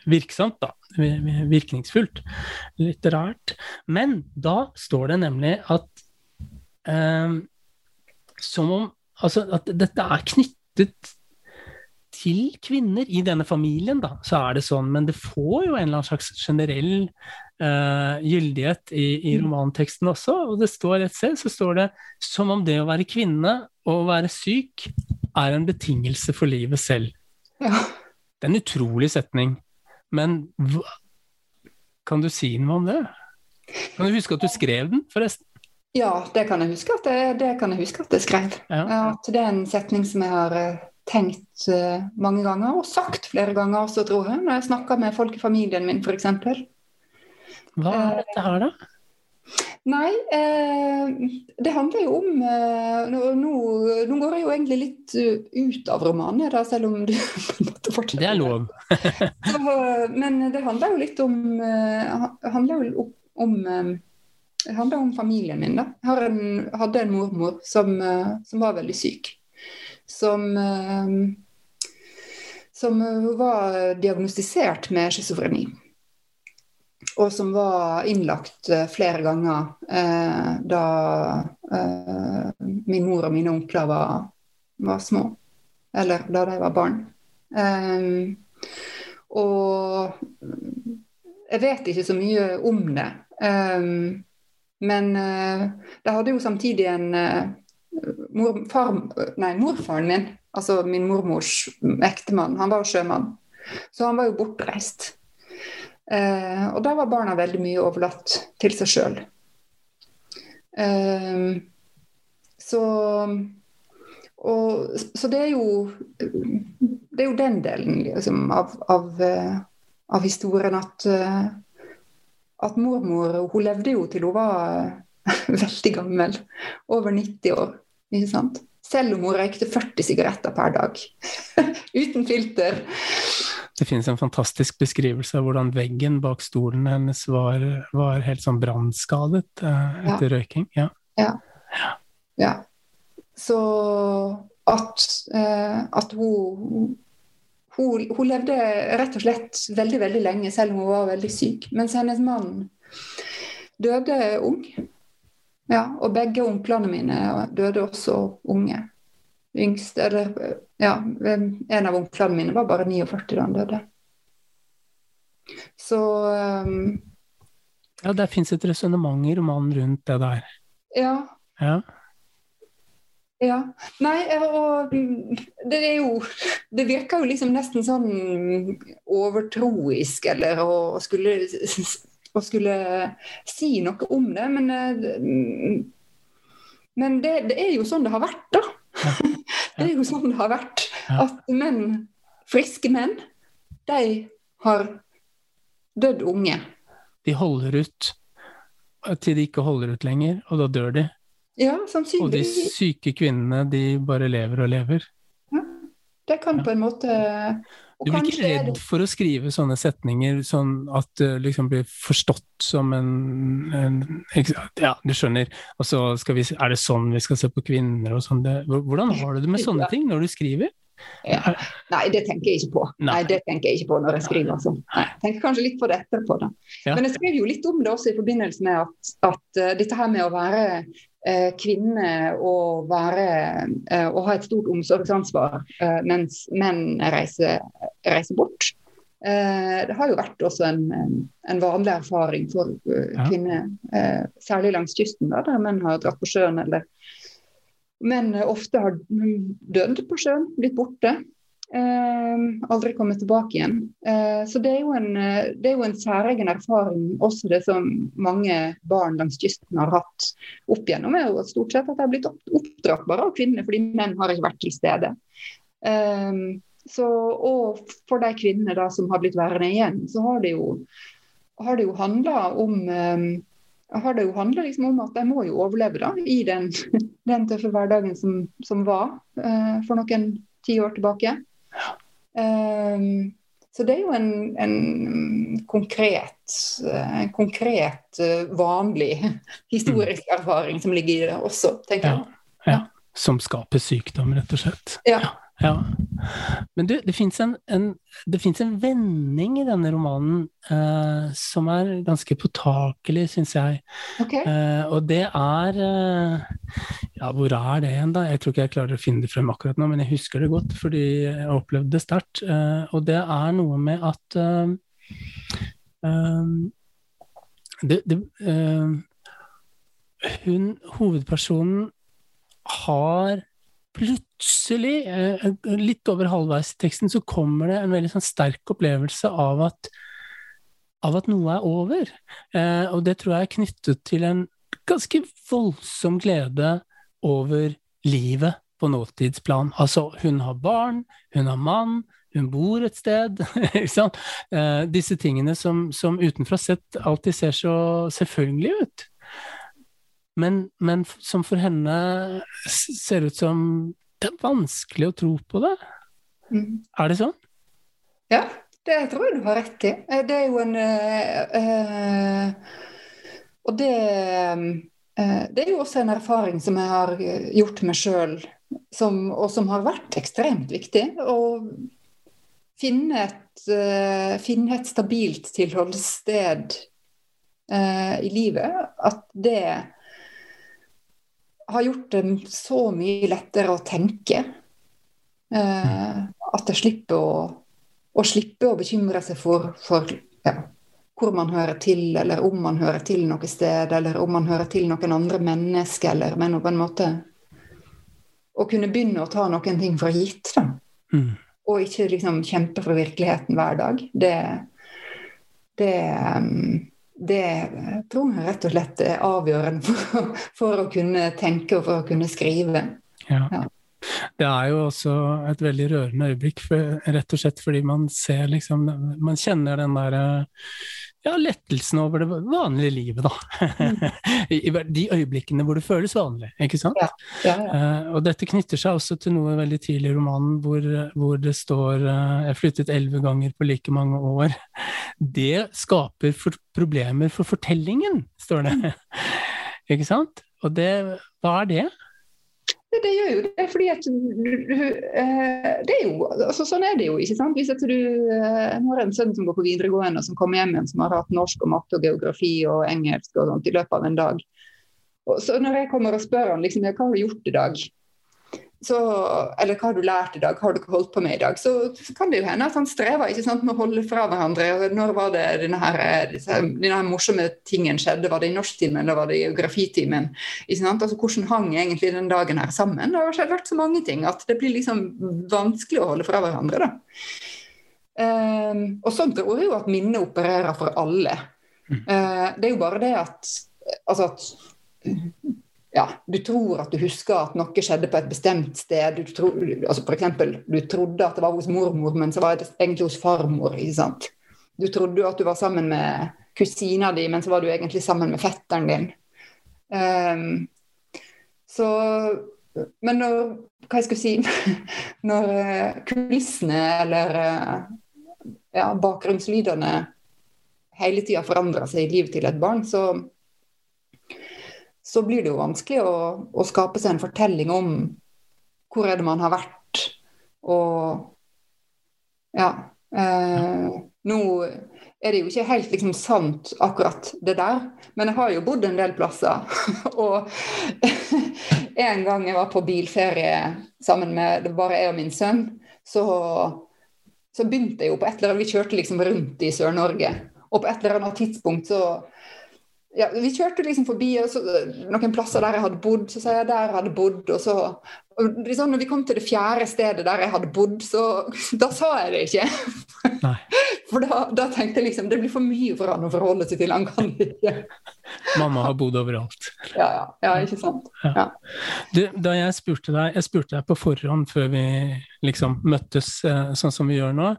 virksomt, da. Virkningsfullt. Litterært. Men da står det nemlig at som om Altså at dette er knyttet til kvinner i denne familien, da, så er det sånn, men det får jo en eller annen slags generell uh, gyldighet i, i, mm. romanteksten også. Og det står et sted så står det som om det å være kvinne og å være syk er en betingelse for livet selv. Ja. Det er en utrolig setning. Men hva, kan du si noe om det? Kan du huske at du skrev den, forresten? Ja, det kan jeg huske at jeg, det kan jeg huske at jeg skrev. Ja. At det er en setning som jeg har eh, tenkt uh, mange ganger, og sagt flere ganger også, tror jeg, når jeg snakker med folk i familien min, f.eks. Hva er dette her, da? Nei, eh, det handler jo om eh, nå, nå, nå, går jeg jo egentlig litt uh, ut av romanen, da, selv om du fortsetter. Det er lov. Så, men det handler jo litt om eh, handler jo om det handler om familien min. da. Jeg en, hadde en mormor som, som var veldig syk som, eh, som var diagnostisert med schizofreni. Og som var innlagt eh, flere ganger eh, da eh, min mor og mine onkler var, var, små. Eller da de var barn. Eh, og jeg vet ikke så mye om det. Eh, men de hadde jo samtidig en mor, far, nei, morfaren min, altså min mormors ektemann, han var sjømann. Så han var jo bortreist. Eh, og da var barna veldig mye overlatt til seg sjøl. Eh, så og, så det er jo det er jo den delen liksom, av, av, eh, av, historien at, eh, at mormor hun levde jo til hun var veldig gammel. Over 90 år. Ikke sant? Hun røykte 40 sigaretter per dag. Uten filter. Det finnes en fantastisk beskrivelse av hvordan veggen bak stolen hennes var, var helt sånn brannskadet eh, etter ja. røyking. Ja. ja. ja. Så at, eh, at hun, hun, hun levde rett og slett veldig, veldig lenge, selv om hun var veldig syk. Mens hennes mann døde ung. Ja, og begge onklene mine døde også unge. Yngst, eller ja, en av onklene mine var bare 49 da han døde. Så um, Ja, det fins et resonnement i romanen rundt det der. Ja. ja. Ja. Nei, og det er jo Det virker jo liksom nesten sånn overtroisk, eller å skulle å skulle si noe om det. Men, eh, men det, det, er jo sånn det har vært, da. det er jo sånn det har vært. At menn, friske menn, de har dødd unge. De holder ut til de ikke holder ut lenger, og da dør de. Ja, og de syke kvinnene, de bare lever og lever. Ja, det kan på en måte Du blir ikke redd for å skrive sånne setninger sånn at det liksom blir forstått som en, en? Ja, du skjønner. Og så skal vi, er det sånn vi skal se på kvinner og sånn. Hvordan har du det med sånne ting når du skriver? Ja. Nei, det tenker jeg ikke på. Nei. Det tenker jeg ikke på når jeg skriver. Altså. Nei, jeg tenker kanskje litt på det etterpå. Da. Ja. Men jeg skrev jo litt om det også i forbindelse med at, at uh, dette her med å være uh, kvinne og, være, uh, og ha et stort omsorgsansvar eh, mens menn reiser, reiser bort. Eh, det har jo vært også en, en- en vanlig erfaring for eh, Ja. kvinner, eh, særlig langs kysten, da, der menn har dratt på sjøen eller men eh, ofte har dødd på sjøen, blitt borte. Eh, aldri kommet tilbake igjen. Eh, så det er, jo en, det er jo en særegen erfaring, også det som mange barn langs kysten har hatt opp igjennom, er jo stort sett at de har blitt oppdratt bare av kvinner, fordi menn har ikke vært til stede. Eh, så, og for de kvinnene da som har blitt værende igjen, så har det jo, har jo handla om har det jo handlet liksom om at de må jo overleve da, i den, den tøffe hverdagen som, som var uh, for noen tiår tilbake. Eh, så det er jo en, en konkret, en konkret eh, vanlig historisk erfaring som ligger i det også, tenker jeg. Ja. ja. Som skaper sykdom, rett og slett. Ja. Ja. Men du, det fins en, en, en vending i denne romanen eh, som er ganske påtakelig, syns jeg. Ok. Eh, og det er eh, Ja, hvor er det igjen, da? Jeg tror ikke jeg klarer å finne det frem akkurat nå, men jeg husker det godt fordi jeg opplevde det sterkt. Eh, og det er noe med at eh, eh, det, det, eh, hun, hovedpersonen, har plutselig, eh, litt over halvveis i teksten, så kommer det en veldig sånn sterk opplevelse av at, av at noe er over. Eh, og det tror jeg er knyttet til en ganske voldsom glede over livet på nåtidsplan. Altså, hun har barn, hun har mann, hun bor et sted. Eh, disse tingene som, som utenfra sett alltid ser så selvfølgelige ut. Men, men som for henne ser ut som det er vanskelig å tro på det. Mm. Er det sånn? Ja, det tror jeg du har rett i. Eh, Det er jo en øh, Og det øh, Det er jo også en erfaring som jeg har gjort meg sjøl, og som har vært ekstremt viktig. Å finne et, finne et stabilt tilholdssted i livet. At det har gjort det så mye lettere å tenke. Eh, at jeg slipper å, å slippe å bekymre seg for, for ja, hvor man hører til, eller om man hører til noe sted, eller om man hører til noen andre mennesker, eller men på en måte Å kunne begynne å ta noen ting for gitt, da. Mm. Og ikke liksom kjempe for virkeligheten hver dag. Det, det, um, det tror jeg rett og slett er avgjørende for, for å kunne tenke og for å kunne skrive. Ja. Ja. Det er jo også et veldig rørende øyeblikk, for, rett og slett fordi man ser liksom Man kjenner den der ja, lettelsen over det vanlige livet, da. I i de øyeblikkene hvor det føles vanlig, ikke sant? Ja, ja. Eh, og dette knytter seg også til noe veldig tidlig i romanen hvor, hvor det står uh, 'Jeg flyttet elleve ganger på like mange år'. Det skaper for problemer for fortellingen, står det. ikke sant? Og det, hva er det? Det, det gjør jo det, fordi at du, du, eh, det er jo, altså Sånn er det jo. ikke sant? Hvis at du, eh, Nå har en sønn som går på videregående, som kommer hjem igjen som har hatt norsk og matte og geografi og engelsk og sånt i løpet av en dag. Og så Når jeg kommer og spør han liksom, hva har du gjort i dag, så, eller hva har du lært i dag, har du ikke holdt på med i dag, så, så kan det jo hende at han strever ikke sant, med å holde fra hverandre. Når var det denne, her, denne her morsomme tingen skjedde? Var det i norsktimen eller var det i geografitimen? Ikke sant? Altså, hvordan hang egentlig den dagen her sammen? Det har skjedd- vært så mange ting at det blir liksom vanskelig å holde fra hverandre. da. Um, og sånn tror jeg jo at minnet opererer for alle. Uh, det er jo bare det at, altså at ja, du tror at du husker at noe skjedde på et bestemt sted. Du tro, altså for eksempel, du trodde at det var hos mormor, men så var det egentlig hos farmor. ikke sant? Du trodde at du var sammen med kusina di, men så var du egentlig sammen med fetteren din. Um, så men når Hva jeg skulle si Når eh, kulissene eller eh, ja, bakgrunnslydene hele tida forandrer seg i livet til et barn, så, så blir det jo vanskelig å, å, skape seg en fortelling om hvor er det man har vært, og ja. Eh, nå er det jo ikke helt liksom sant, akkurat det der. Men jeg har jo bodd en del plasser. og en gang jeg var på bilferie sammen med bare jeg og min sønn, så, så begynte jeg jo på et eller annet Vi kjørte liksom rundt i Sør-Norge. Og på et eller annet tidspunkt så ja, Vi kjørte liksom forbi så, noen plasser der jeg hadde bodd. Så sa jeg der jeg hadde bodd, og så og liksom, når vi kom til det fjerde stedet der jeg hadde bodd, så da sa jeg det ikke. Nei. For da, da, tenkte jeg liksom det blir for mye for han å forholde seg til. Han kan ikke. Mamma har bodd overalt. Ja, ja. ja ikke sant. Ja. Du, da jeg spurte deg jeg spurte deg på forhånd før vi liksom møttes eh, sånn som vi gjør nå,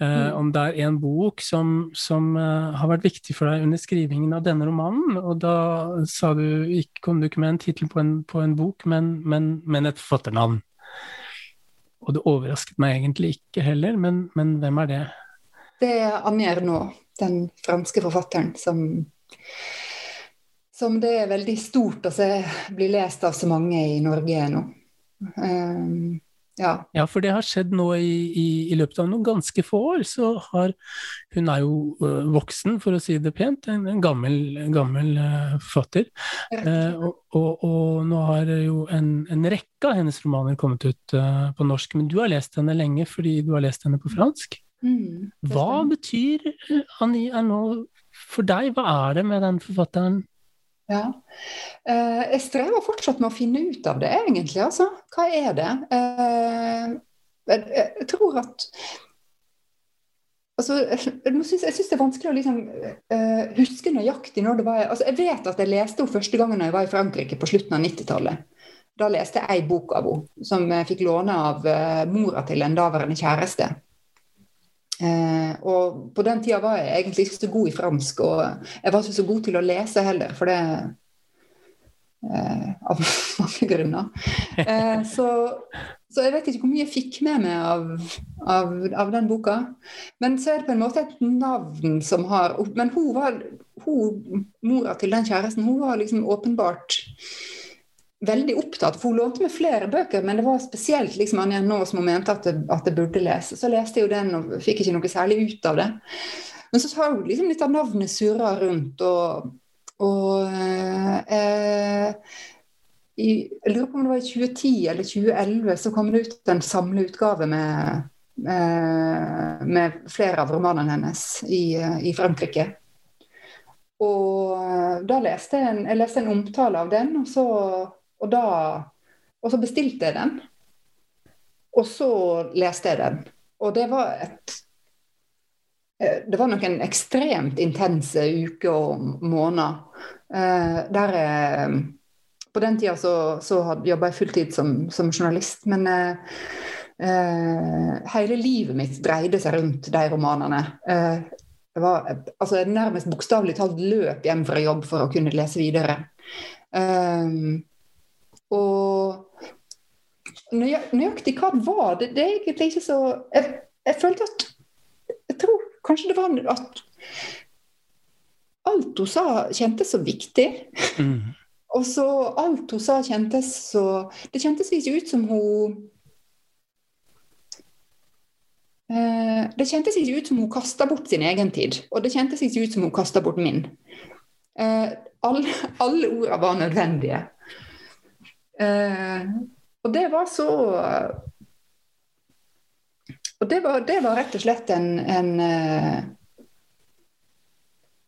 eh, mm. om det er en bok som, som eh, har vært viktig for deg under skrivingen av denne romanen. Og da sa du kom du ikke med en tittel på, på, en bok, men, men, men et forfatternavn. Og det overrasket meg egentlig ikke heller, men, men hvem er det? Det er Annie Ernaux, den franske forfatteren som, som det er veldig stort å se bli lest av så mange i Norge nå. Um, ja. ja. for det har skjedd nå i, i, i, løpet av noen ganske få år. Så har Hun er jo uh, voksen, for å si det pent, en, en gammel, gammel uh, forfatter. Uh, og, og, og, nå har jo en, en, rekke av hennes romaner kommet ut på norsk. Men du har lest henne lenge fordi du har lest henne på fransk. Mm, Hva betyr Annie Ernaux for deg? Hva er det med den forfatteren? Ja. Eh, jeg strever fortsatt med å finne ut av det, egentlig. Altså. Hva er det? Eh, jeg, tror at Altså, jeg syns det er vanskelig å liksom, uh, huske nøyaktig når det var altså, Jeg vet at jeg leste henne første gangen jeg var i Frankrike på slutten av 90-tallet. Da leste jeg ei bok av henne som jeg fikk låne av uh, mora til en daværende kjæreste. Eh, og på den tida var jeg egentlig ikke så god i fransk, og jeg var ikke så god til å lese heller, for det eh, Av mange grunner. Eh, så, så, jeg vet ikke hvor mye jeg fikk med meg av, av, av, den boka. Men så er det på en måte et navn som har Men hun var hun, mora til den kjæresten, hun var liksom åpenbart veldig opptatt, for hun lånte meg flere bøker, men det var spesielt liksom Anja nå som hun mente at det, at det, burde lese. Så leste jeg jo den og fikk ikke noe særlig ut av det. Men så har hun liksom litt av navnet surra rundt, og, og eh, i, Jeg lurer på om det var i 2010 eller 2011 så kom det ut en samleutgave med, eh, med flere av romanene hennes i, i Frankrike. Og da leste jeg en, jeg leste en omtale av den, og så og, da, og så bestilte jeg den. Og så leste jeg den. Og det var et eh, Det var noen ekstremt intense uker og måneder. Eh, der jeg På den tida så, så jobba jeg fulltid som, som journalist, men eh, eh, hele livet mitt dreide seg rundt de romanene. jeg var altså, nærmest bokstavelig talt løp hjem fra jobb for å kunne lese videre. Um, og nøyaktig hva det var, det, det er egentlig ikke så jeg, jeg, følte at Jeg tror kanskje det var at alt hun sa, kjentes så viktig. Mm. Og så alt hun sa, kjentes så Det kjentes ikke ut som hun eh, Det kjentes ikke ut som hun kasta bort sin egen tid, og det kjentes ikke ut som hun kasta bort min. Eh, alle, alle ordene var nødvendige. Eh, og det var så Og det var, det var rett og slett en, en eh,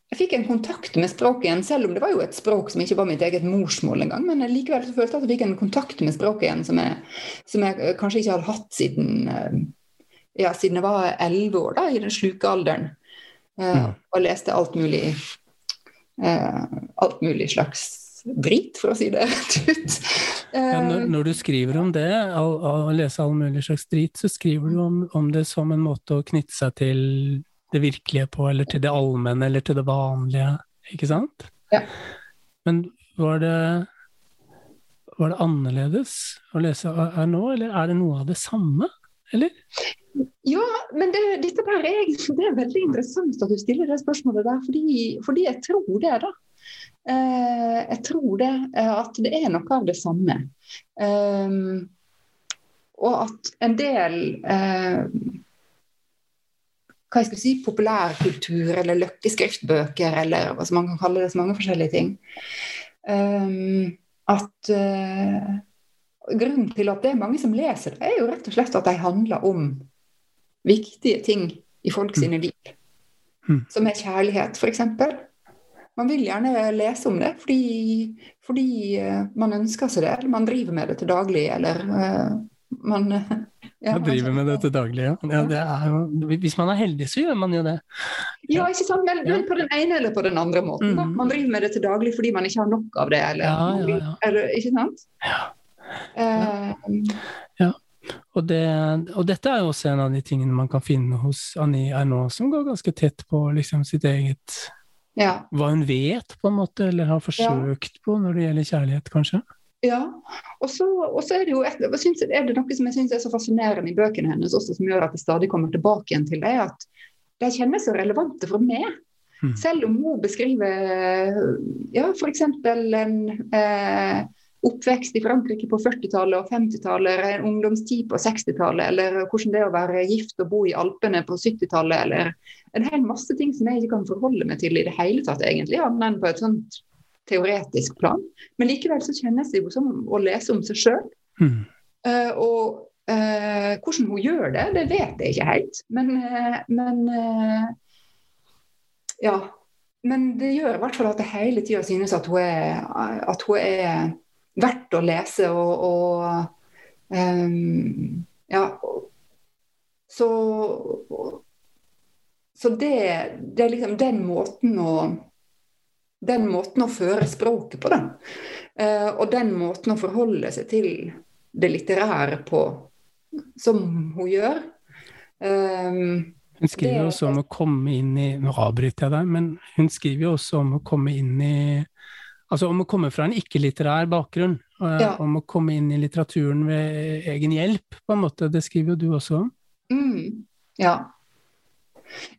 jeg fikk en kontakt med språket igjen, selv om det var jo et språk som ikke var mitt eget morsmål engang. Men likevel så følte jeg at jeg fikk en kontakt med språket igjen som jeg, som jeg kanskje ikke hadde hatt siden, eh, ja, siden jeg var elleve år, da, i den sluke alderen. Uh, og leste alt mulig uh, alt mulig slags drit, for å si det ut. Ja, når, når, du skriver om det, å lese all mulig slags drit, så skriver du om, om, det som en måte å knytte seg til det virkelige på, eller til det allmenne, eller til det vanlige, ikke sant? Ja. Men var det var det annerledes å lese her nå, eller er det noe av det samme? Eller? Ja, men det, dette der er, det er veldig interessant at du stiller det spørsmålet der, fordi, fordi jeg tror det, da. Eh, jeg tror det, eh, at det er noe av det samme. Eh, og at en del eh, hva jeg skal si, populærkultur eller løkkeskriftbøker, eller hva man kan kalle det, så mange forskjellige ting. Um, at uh, Grunnen til at det er mange som leser det, er jo rett og slett at de handler om viktige ting i folk mm. sine liv. Mm. Som er kjærlighet, f.eks. Man vil gjerne lese om det fordi, fordi uh, man ønsker seg det, eller man driver med det til daglig, eller uh, man ja, man driver med det til daglig, ja. ja det jo, hvis man er heldig, så gjør man jo det. Ja, ikke sant? Men, men på den ene eller på den andre måten. Mm. Man driver med det til daglig fordi man ikke har nok av det. Eller, ja, eller ikke sant? Ja. Uh, ja. Og, det, og, dette er jo også en av de tingene man kan finne hos Annie Ernaux, som går ganske tett på liksom, sitt eget Hva hun vet, på en måte, eller har forsøkt på når det gjelder kjærlighet, kanskje. Ja. Og så, er det jo et, synes, er det noe som jeg syns er så fascinerende i bøkene hennes, også som gjør at jeg stadig kommer tilbake igjen til det, at de kjennes så relevante for meg. Mm. Selv om hun beskriver ja, f.eks. en eh, oppvekst i Frankrike på 40-tallet og 50-tallet, en ungdomstid på 60-tallet, eller hvordan det er å være gift og bo i Alpene på 70-tallet, eller en hel masse ting som jeg ikke kan forholde meg til i det hele tatt, egentlig, annet enn på et sånt teoretisk plan. Men likevel så kjennes det jo som å lese om seg sjøl. Mm. Uh, og uh, hvordan hun gjør det, det vet jeg ikke helt. Men, uh, men ja. Men det gjør i hvert fall at det hele tida synes at hun, er, at hun er verdt å lese og, og um, Ja. Så, så det, det er liksom den måten å den måten å føre språket på, den. Uh, og den måten å forholde seg til det litterære på, som hun gjør. Um, hun skriver jo også om å komme inn i Nå avbryter jeg deg, men hun skriver jo også om å komme inn i Altså om å komme fra en ikke-litterær bakgrunn. og ja. Om å komme inn i litteraturen ved egen hjelp, på en måte. Det skriver jo du også om. Mm, ja.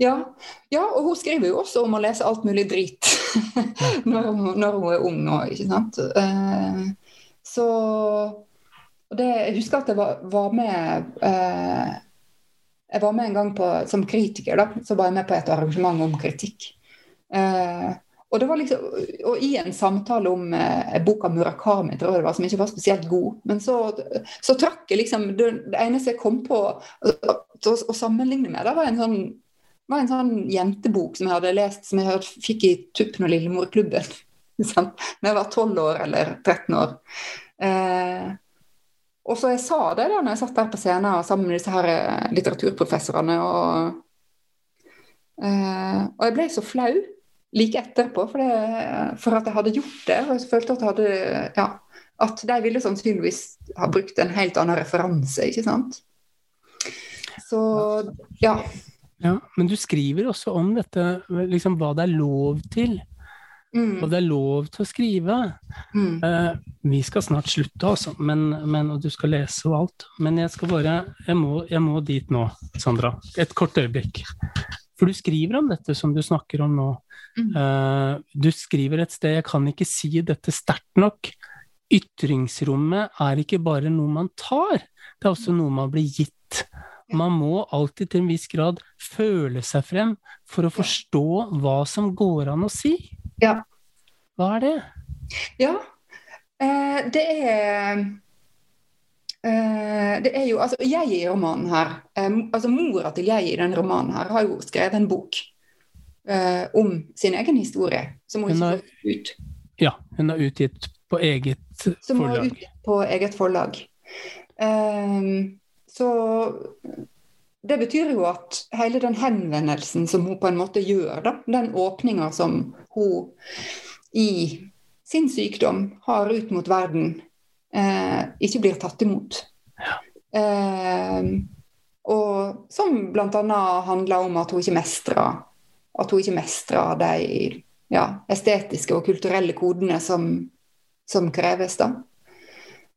Ja, ja, og hun skriver jo også om å lese alt mulig drit når, hun, når, hun, er ung nå, ikke sant. Uh, så det, Jeg husker at jeg var, var med uh, Jeg var med en gang på, som kritiker, da, så var jeg med på et arrangement om kritikk. Uh, og, det var liksom, og i en samtale om eh, boka Murakami, tror jeg det var, som ikke var spesielt god, men så, så trakk jeg liksom Det, det eneste jeg kom på å sammenligne med, det var en sånn var en sånn jentebok som jeg hadde lest, som jeg fikk i Tuppen og Lillemorklubben da jeg var 12 år eller 13 år. Eh, og så jeg sa det da når jeg satt der på scenen sammen med disse her eh, litteraturprofessorene. Og, eh, og jeg ble så flau like etterpå for, det, for, at jeg hadde gjort det. Og jeg følte at, jeg hadde, ja, at de ville sannsynligvis ha brukt en helt annen referanse, ikke sant. Så ja. Ja, Men du skriver også om dette, liksom hva det er lov til. Mm. Hva det er lov til å skrive. Mm. Uh, vi skal snart slutte, altså, men, men, og du skal lese og alt. Men jeg skal bare jeg må, jeg må, dit nå, Sandra. Et kort øyeblikk. For du skriver om dette som du snakker om nå. Mm. Uh, du skriver et sted 'Jeg kan ikke si dette sterkt nok'. Ytringsrommet er ikke bare noe man tar, det er også noe man blir gitt. Man må alltid til en viss grad føle seg frem for å forstå hva som går an å si. Ja. Hva er det? Ja, eh, det er eh, det er jo, altså Jeg i romanen her, eh, altså Mora til jeg i den romanen her har jo skrevet en bok eh, om sin egen historie, som hun, hun har, ut. Ja, hun har utgitt på eget forlag. Som hun har utgitt på eget forlag. Um, så det betyr jo at hele den henvendelsen som hun på en måte gjør, da, den åpninga som hun i sin sykdom har ut mot verden, eh, ikke blir tatt imot. Eh, og som bl.a. handler om at hun ikke mestrer at hun ikke mestrer de ja, estetiske og kulturelle kodene som, som kreves. da.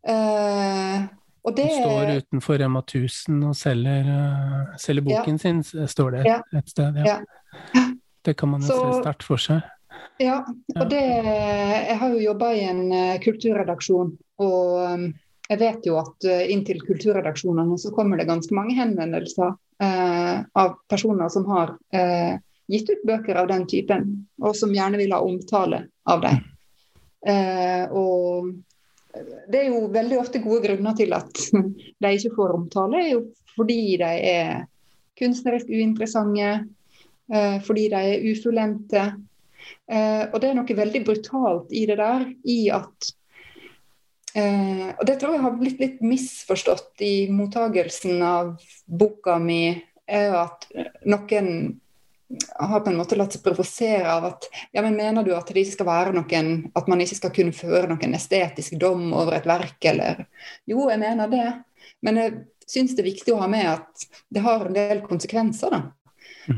Eh, og det Hun står utenfor Rema 1000 og selger, uh, selger boken sin, står det Ja. et sted. Ja. Ja. Det kan man jo se sterkt for seg. Ja, Ja. og det Jeg har jo jobba i en eh, kulturredaksjon, og um, jeg vet jo at inntil inn kulturredaksjonene så kommer det ganske mange henvendelser eh, av personer som har eh, gitt ut bøker av den typen, og som gjerne vil ha omtale av dem. Eh, og det er jo veldig ofte gode grunner til at de ikke får omtale, er jo fordi de er kunstnerisk uinteressante, eh, fordi de er ufullendte. Eh, og det er noe veldig brutalt i det der, i at eh, Og det tror jeg har blitt litt misforstått i mottagelsen av boka mi, er jo at noen har på en måte latt seg provosere av at ja, men mener du at det ikke skal være noen At man ikke skal kunne føre noen estetisk dom over et verk, eller Jo, jeg mener det. Men jeg syns det er viktig å ha med at det har en del konsekvenser, da.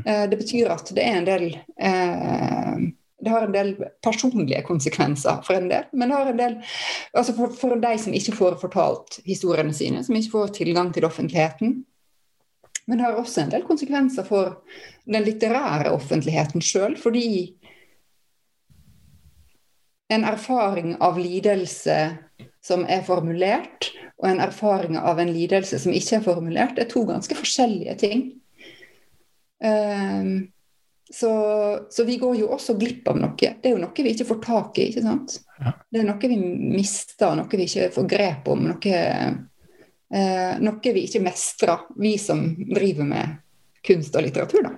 Eh, Det betyr at det er en del eh, Det har en del personlige konsekvenser for en del. Men det har en del altså for, for de som ikke får fortalt historiene sine, som ikke får tilgang til offentligheten. Men det har også en del konsekvenser for den litterære offentligheten sjøl, fordi en erfaring av lidelse som er formulert, og en erfaring av en lidelse som ikke er formulert, er to ganske forskjellige ting. Um, så, så, vi går jo også glipp av noe. Det er jo noe vi ikke får tak i. ikke sant? Det er noe vi mister, noe vi ikke får grep om. Noe, eh, noe vi ikke mestrer, vi som driver med kunst og litteratur. da.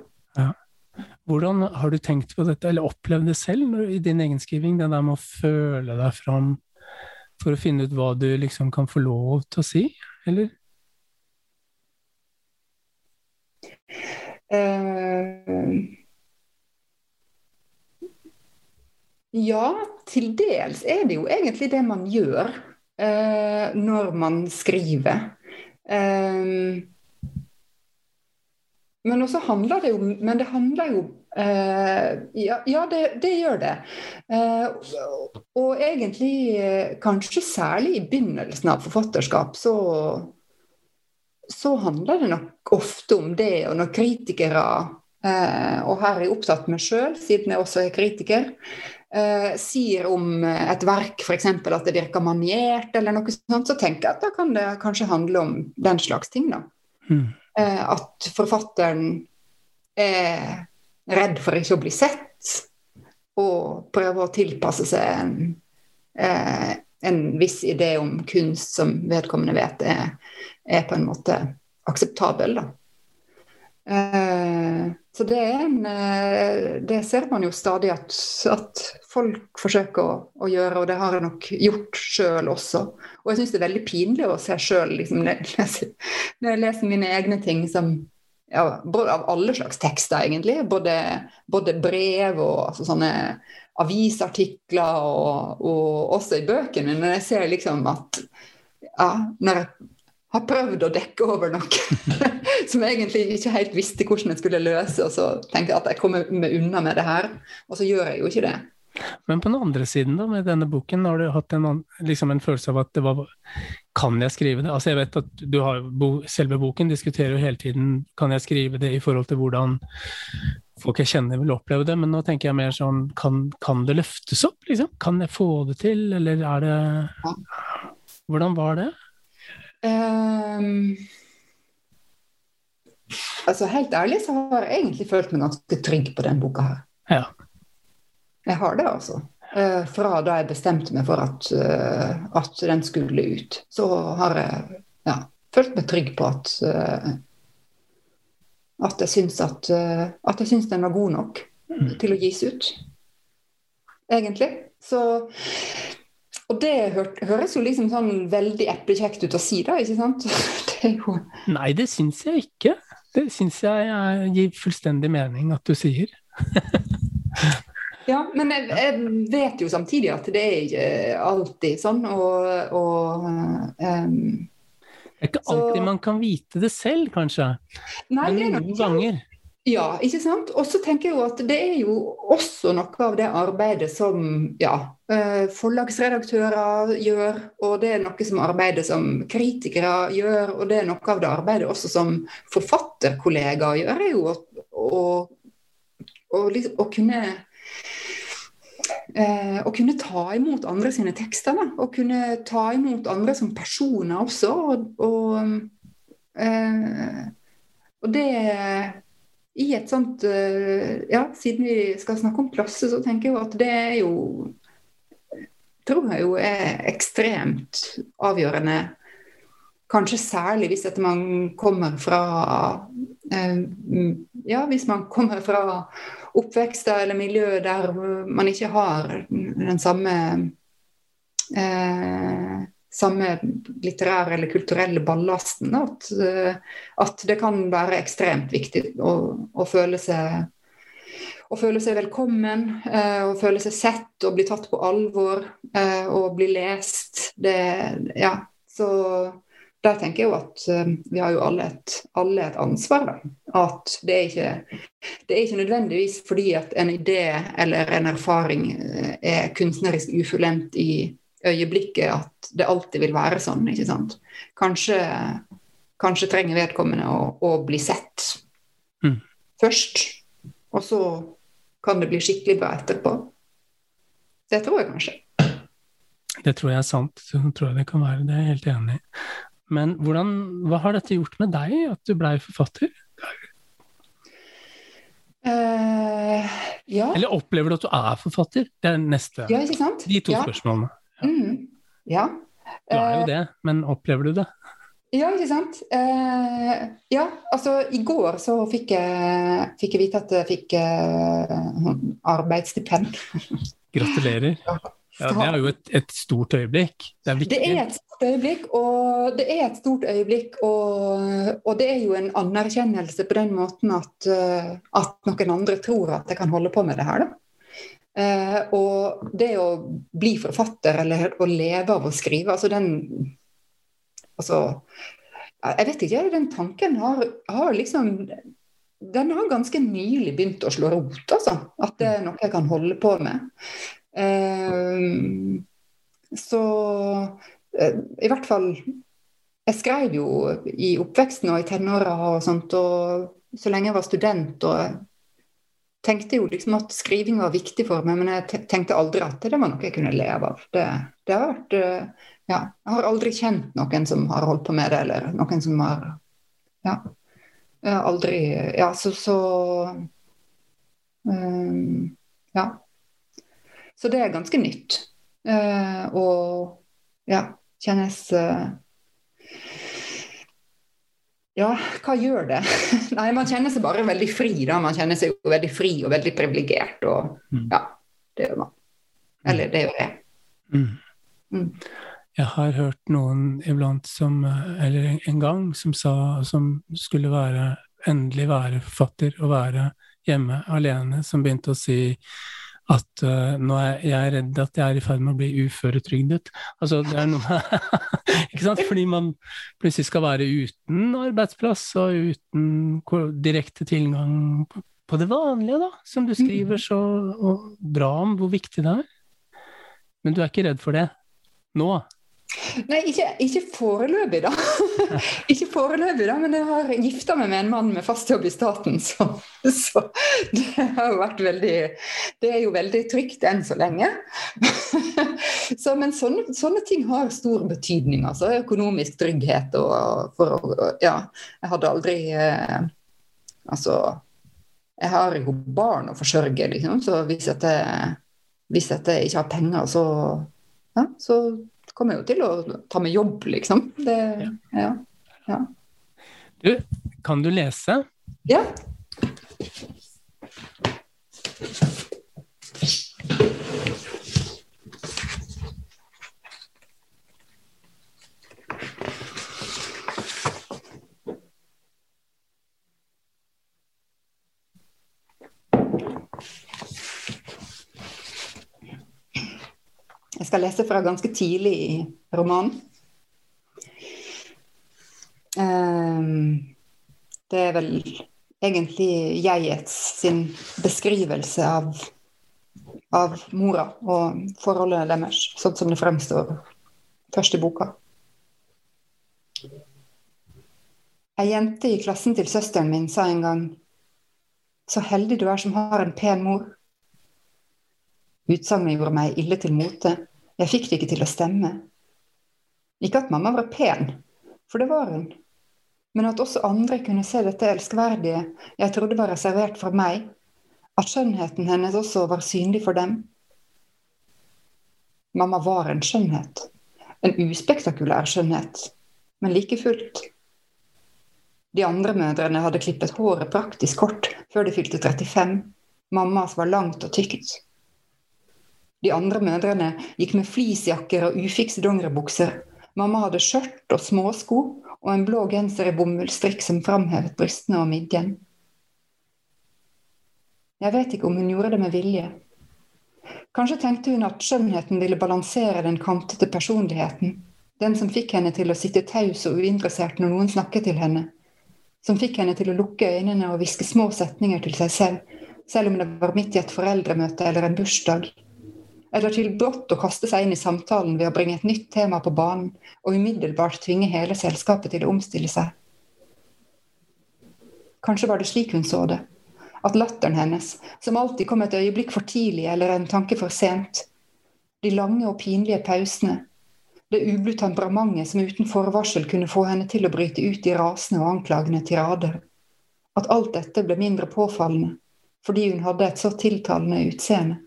Hvordan har du tenkt på dette, eller opplevd det selv når, i din egenskriving? Det der med å føle deg fram for å finne ut hva du liksom kan få lov til å si, eller? Uh, ja, til dels er det jo egentlig det man gjør eh, når man skriver. Eh, men også handler det jo Men det handler jo eh, Ja, ja det, det, gjør det. Eh, og egentlig eh, kanskje særlig i begynnelsen av forfatterskap så så handler det nok ofte om det, og når kritikere eh, Og her er jeg opptatt med sjøl, siden jeg også er kritiker. Eh, sier om et verk f.eks. at det virker maniert, eller noe sånt, så tenker jeg at da kan det kanskje handle om den slags ting. da. Mm. Eh, at forfatteren er redd for ikke å bli sett, og prøver å tilpasse seg en, eh, en viss idé om kunst som vedkommende vet er, er på en måte akseptabel. da. Eh, så det er en eh, Det ser man jo stadig at, at folk forsøker å, å, gjøre, og det har jeg nok gjort sjøl også. Og jeg syns det er veldig pinlig å se sjøl liksom, når, jeg leser- mine egne ting som ja, av alle slags tekster, egentlig. Både, både brev og altså, sånne avisartikler, og, og også i bøkene. Når jeg ser liksom at ja, Når jeg har prøvd å dekke over noe som egentlig ikke helt visste hvordan jeg skulle løse, og så tenker jeg at jeg kommer meg unna med det her, og så gjør jeg jo ikke det. Men på den andre siden, da, med denne boken, har du hatt en, liksom en følelse av at det var Kan jeg skrive det? Altså, jeg vet at du har selve boken diskuterer jo hele tiden kan jeg skrive det i forhold til hvordan folk jeg kjenner vil oppleve det, men nå tenker jeg mer sånn kan, kan det løftes opp, liksom? Kan jeg få det til, eller er det Hvordan var det? Ehm, altså Helt ærlig så har jeg egentlig følt meg ganske trygg på den boka her. Ja. Jeg har det, altså. Uh, fra da jeg bestemte meg for at, uh, at den skulle ut, så har jeg ja, følt meg trygg på at uh, at jeg syns at, at jeg syns den var god nok til å gis ut. Egentlig. Så Og det høres jo liksom sånn veldig eplekjekt ut å si, da, ikke sant? Det jo Nei, det syns jeg ikke. Det syns jeg gir fullstendig mening at du sier. Ja, men jeg, jeg vet jo samtidig at det er ikke alltid sånn, og, og um, Det er ikke Så- alltid man kan vite det selv, kanskje. Nei, Men noen ganger. Ja, ikke sant. Og så tenker jeg jo at det er jo også noe av det arbeidet som ja, eh, forlagsredaktører gjør, og det er noe som arbeidet som kritikere gjør, og det er noe av det arbeidet også som forfatterkollegaer gjør, er jo å, å, å, liksom, å kunne eh, å kunne ta imot andre sine tekster. Da. Og kunne ta imot andre som personer også. Og, og, eh, og det i et sånt eh, Ja, siden vi skal snakke om klasse, så tenker jeg at det er jo Tror jeg jo er ekstremt avgjørende. Kanskje særlig hvis man kommer fra eh, Ja, hvis man kommer fra oppvekster eller miljø der man ikke har den samme eh, samme litterære eller kulturelle ballasten. At, eh, at, det kan være ekstremt viktig å, å, føle, seg, å føle seg velkommen, eh, å føle seg sett og bli tatt på alvor eh, og bli lest. Det, ja, så der tenker jeg jo at vi har jo alle et, alle et ansvar. At det er, ikke, det er ikke nødvendigvis fordi at en idé eller en erfaring er kunstnerisk ufullendt i øyeblikket at det alltid vil være sånn. ikke sant? Kanskje, kanskje trenger vedkommende å, å bli sett mm. først, og så kan det bli skikkelig bra etterpå. Det tror jeg kanskje. Det tror jeg er sant. Så tror jeg det kan være. Det er jeg helt enig i. Men hvordan, hva har dette gjort med deg, at du blei forfatter? Uh, ja. Eller opplever du at du er forfatter? Det er neste. Ja, ikke sant? De to ja. spørsmålene. Mm, ja. Du er jo eh, det, men opplever du det? Ja, ikke sant. Eh, ja, altså i går så fikk jeg, fikk jeg vite at jeg fikk eh, arbeidsstipend. Gratulerer. Ja, Det er jo et, et stort øyeblikk. Det er. Det er et stort øyeblikk, og det er et stort øyeblikk, og, og det er jo en anerkjennelse på den måten at, eh, at noen andre tror at jeg kan holde på med det her. da. Eh, og det å bli forfatter, eller å leve av å skrive, altså den Altså Jeg vet ikke, den tanken har, har liksom Den har ganske nylig begynt å slå rot, altså. At det er noe jeg kan holde på med. Eh, så eh, i hvert fall Jeg skrev jo i oppveksten og i tenåra og sånt, og så lenge jeg var student og tenkte jo liksom at skriving var viktig for meg, men jeg tenkte aldri at det var noe jeg kunne leve av. Det, det har vært eh, Ja, jeg har aldri kjent noen som har holdt på med det, eller noen som har Ja. Aldri Ja, så, så um, Ja. Så det er ganske nytt. Uh, og ja, kjennes uh, ja, hva gjør det? Nei, man kjenner seg bare veldig fri, da. Man kjenner seg jo veldig fri og veldig privilegert, og mm. ja, det gjør man. Eller det gjør jeg. Mm. Mm. Jeg har hørt noen iblant som, eller en gang, som sa, som skulle være, endelig være forfatter og være hjemme alene, som begynte å si at uh, nå er jeg redd at jeg er i ferd med å bli uføretrygdet. Altså, det er noe Ikke sant? Fordi man plutselig skal være uten arbeidsplass og uten direkte tilgang på det vanlige, da, som du skriver så bra om hvor viktig det er. Men du er ikke redd for det nå? Nei, ikke, ikke foreløpig, da. ikke foreløpig, da, men jeg har gifta meg med en mann med fast jobb i staten, så, så, det har jo vært veldig Det er jo veldig trygt enn så lenge. så, men sånne, sånne, ting har stor betydning, altså. Økonomisk trygghet og for Ja, jeg hadde aldri eh, Altså Jeg har jo barn å forsørge, liksom, så hvis jeg, hvis jeg ikke har penger, så ja, så kommer jo til å ta med jobb, liksom. Det, ja. ja. Du, kan du lese? Ja. Jeg skal lese fra ganske tidlig i romanen. Um, det er vel egentlig jegets sin beskrivelse av, av mora og forholdet deres, sånn som det fremstår først i boka. Ei jente i klassen til søsteren min sa en gang så heldig du er som har en pen mor. Utsagnet gjorde meg ille til mote. Jeg fikk det ikke til å stemme. Ikke at mamma var pen, for det var hun. Men at også andre kunne se dette elskverdige jeg trodde var reservert for meg, at skjønnheten hennes også var synlig for dem. Mamma var en skjønnhet. En uspektakulær skjønnhet, men like fullt. De andre mødrene hadde klippet håret praktisk kort før de fylte 35. Mammas var langt og tykt. De andre mødrene gikk med fleecejakker og ufikse dongeribukser. Mamma hadde skjørt og småsko og en blå genser i bomullstrikk som framhevet brystene og midjen. Jeg vet ikke om hun gjorde det med vilje. Kanskje tenkte hun at skjønnheten ville balansere den kantete personligheten, den som fikk henne til å sitte taus og uinteressert når noen snakket til henne, som fikk henne til å lukke øynene og hviske små setninger til seg selv, selv om det var midt i et foreldremøte eller en bursdag, eller til brått å kaste seg inn i samtalen ved å bringe et nytt tema på banen og umiddelbart tvinge hele selskapet til å omstille seg. Kanskje var det slik hun så det, at latteren hennes, som alltid kom et øyeblikk for tidlig eller en tanke for sent, de lange og pinlige pausene, det ublu temperamentet som uten forvarsel kunne få henne til å bryte ut i rasende og anklagende tirader, at alt dette ble mindre påfallende fordi hun hadde et så tiltalende utseende.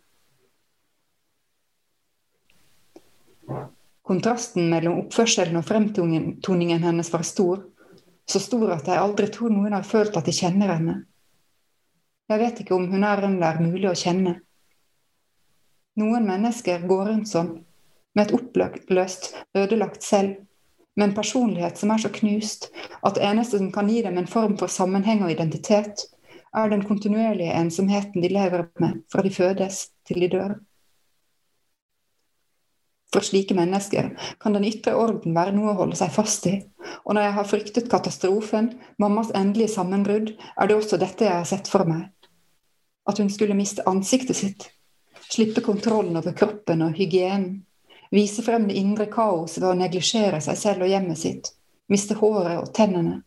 Kontrasten mellom oppførselen og fremtoningen hennes var stor, så stor at jeg aldri tror noen har følt at de kjenner henne. Jeg vet ikke om hun er en det er mulig å kjenne. Noen mennesker går rundt sånn, med et oppløst, ødelagt selv, med en personlighet som er så knust at det eneste som kan gi dem en form for sammenheng og identitet, er den kontinuerlige ensomheten de lever med fra de fødes til de dør. For slike mennesker kan den ytre orden være noe å holde seg fast i. Og når jeg har fryktet katastrofen, mammas endelige sammenbrudd, er det også dette jeg har sett for meg. At hun skulle miste ansiktet sitt. Slippe kontrollen over kroppen og hygienen. Vise frem det indre kaos ved å neglisjere seg selv og hjemmet sitt. Miste håret og tennene.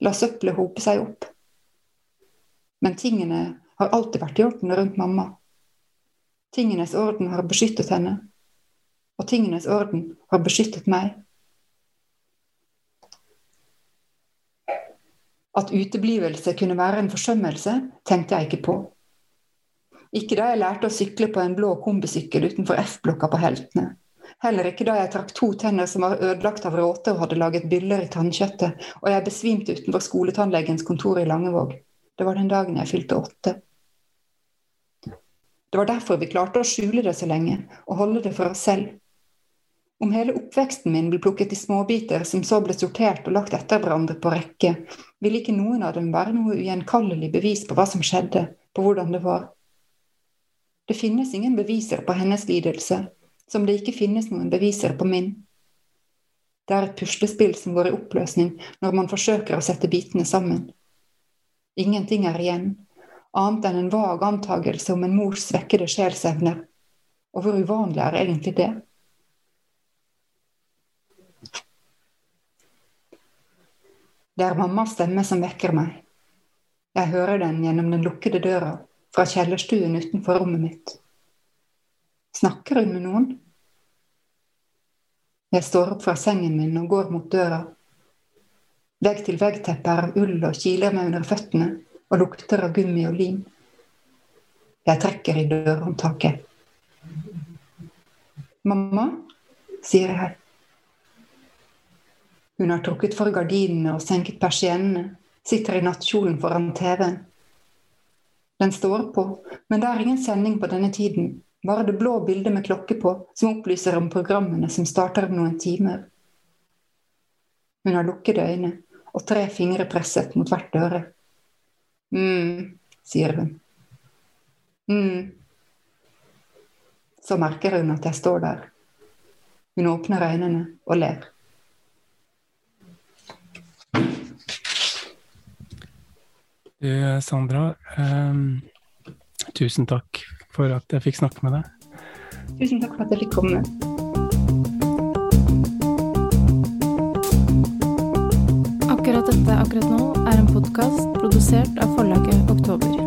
La søppelet hope seg opp. Men tingene har alltid vært i orden rundt mamma. Tingenes orden har beskyttet henne og tingenes orden har beskyttet meg. At uteblivelse kunne være en forsømmelse, tenkte jeg ikke på. Ikke da jeg lærte å sykle på en blå kombisykkel utenfor F-blokka på Heltene. Heller ikke da jeg trakk to tenner som var ødelagt av råte og hadde laget byller i tannkjøttet, og jeg besvimte utenfor skoletannlegens kontor i Langevåg. Det var den dagen jeg fylte åtte. Det var derfor vi klarte å skjule det så lenge, og holde det for oss selv. Om hele oppveksten min ble plukket i småbiter som så ble sortert og lagt etter hverandre på rekke, ville ikke noen av dem være noe ugjenkallelig bevis på hva som skjedde, på hvordan det var. Det finnes ingen beviser på hennes lidelse, som det ikke finnes noen beviser på min. Det er et puslespill som går i oppløsning når man forsøker å sette bitene sammen. Ingenting er igjen, annet enn en vag antagelse om en mors svekkede sjelsevner. Og hvor uvanlig er egentlig det? Det er mammas stemme som vekker meg. Jeg hører den gjennom den lukkede døra fra kjellerstuen utenfor rommet mitt. Snakker hun med noen? Jeg står opp fra sengen min og går mot døra. Vegg-til-vegg-teppet er av ull og kiler meg under føttene og lukter av gummi og lim. Jeg trekker i dørhåndtaket. Mamma, sier jeg. Hun har trukket for gardinene og senket persiennene, sitter i nattkjolen foran TV-en. Den står på, men det er ingen sending på denne tiden, bare det blå bildet med klokke på som opplyser om programmene som starter om noen timer. Hun har lukkede øyne og tre fingre presset mot hvert øre. mm, sier hun. mm. Så merker hun at jeg står der. Hun åpner øynene og ler. Du, Sandra, um, tusen takk for at jeg fikk snakke med deg. Tusen takk for at jeg fikk komme. Akkurat dette akkurat nå er en podkast produsert av forlaget Oktober.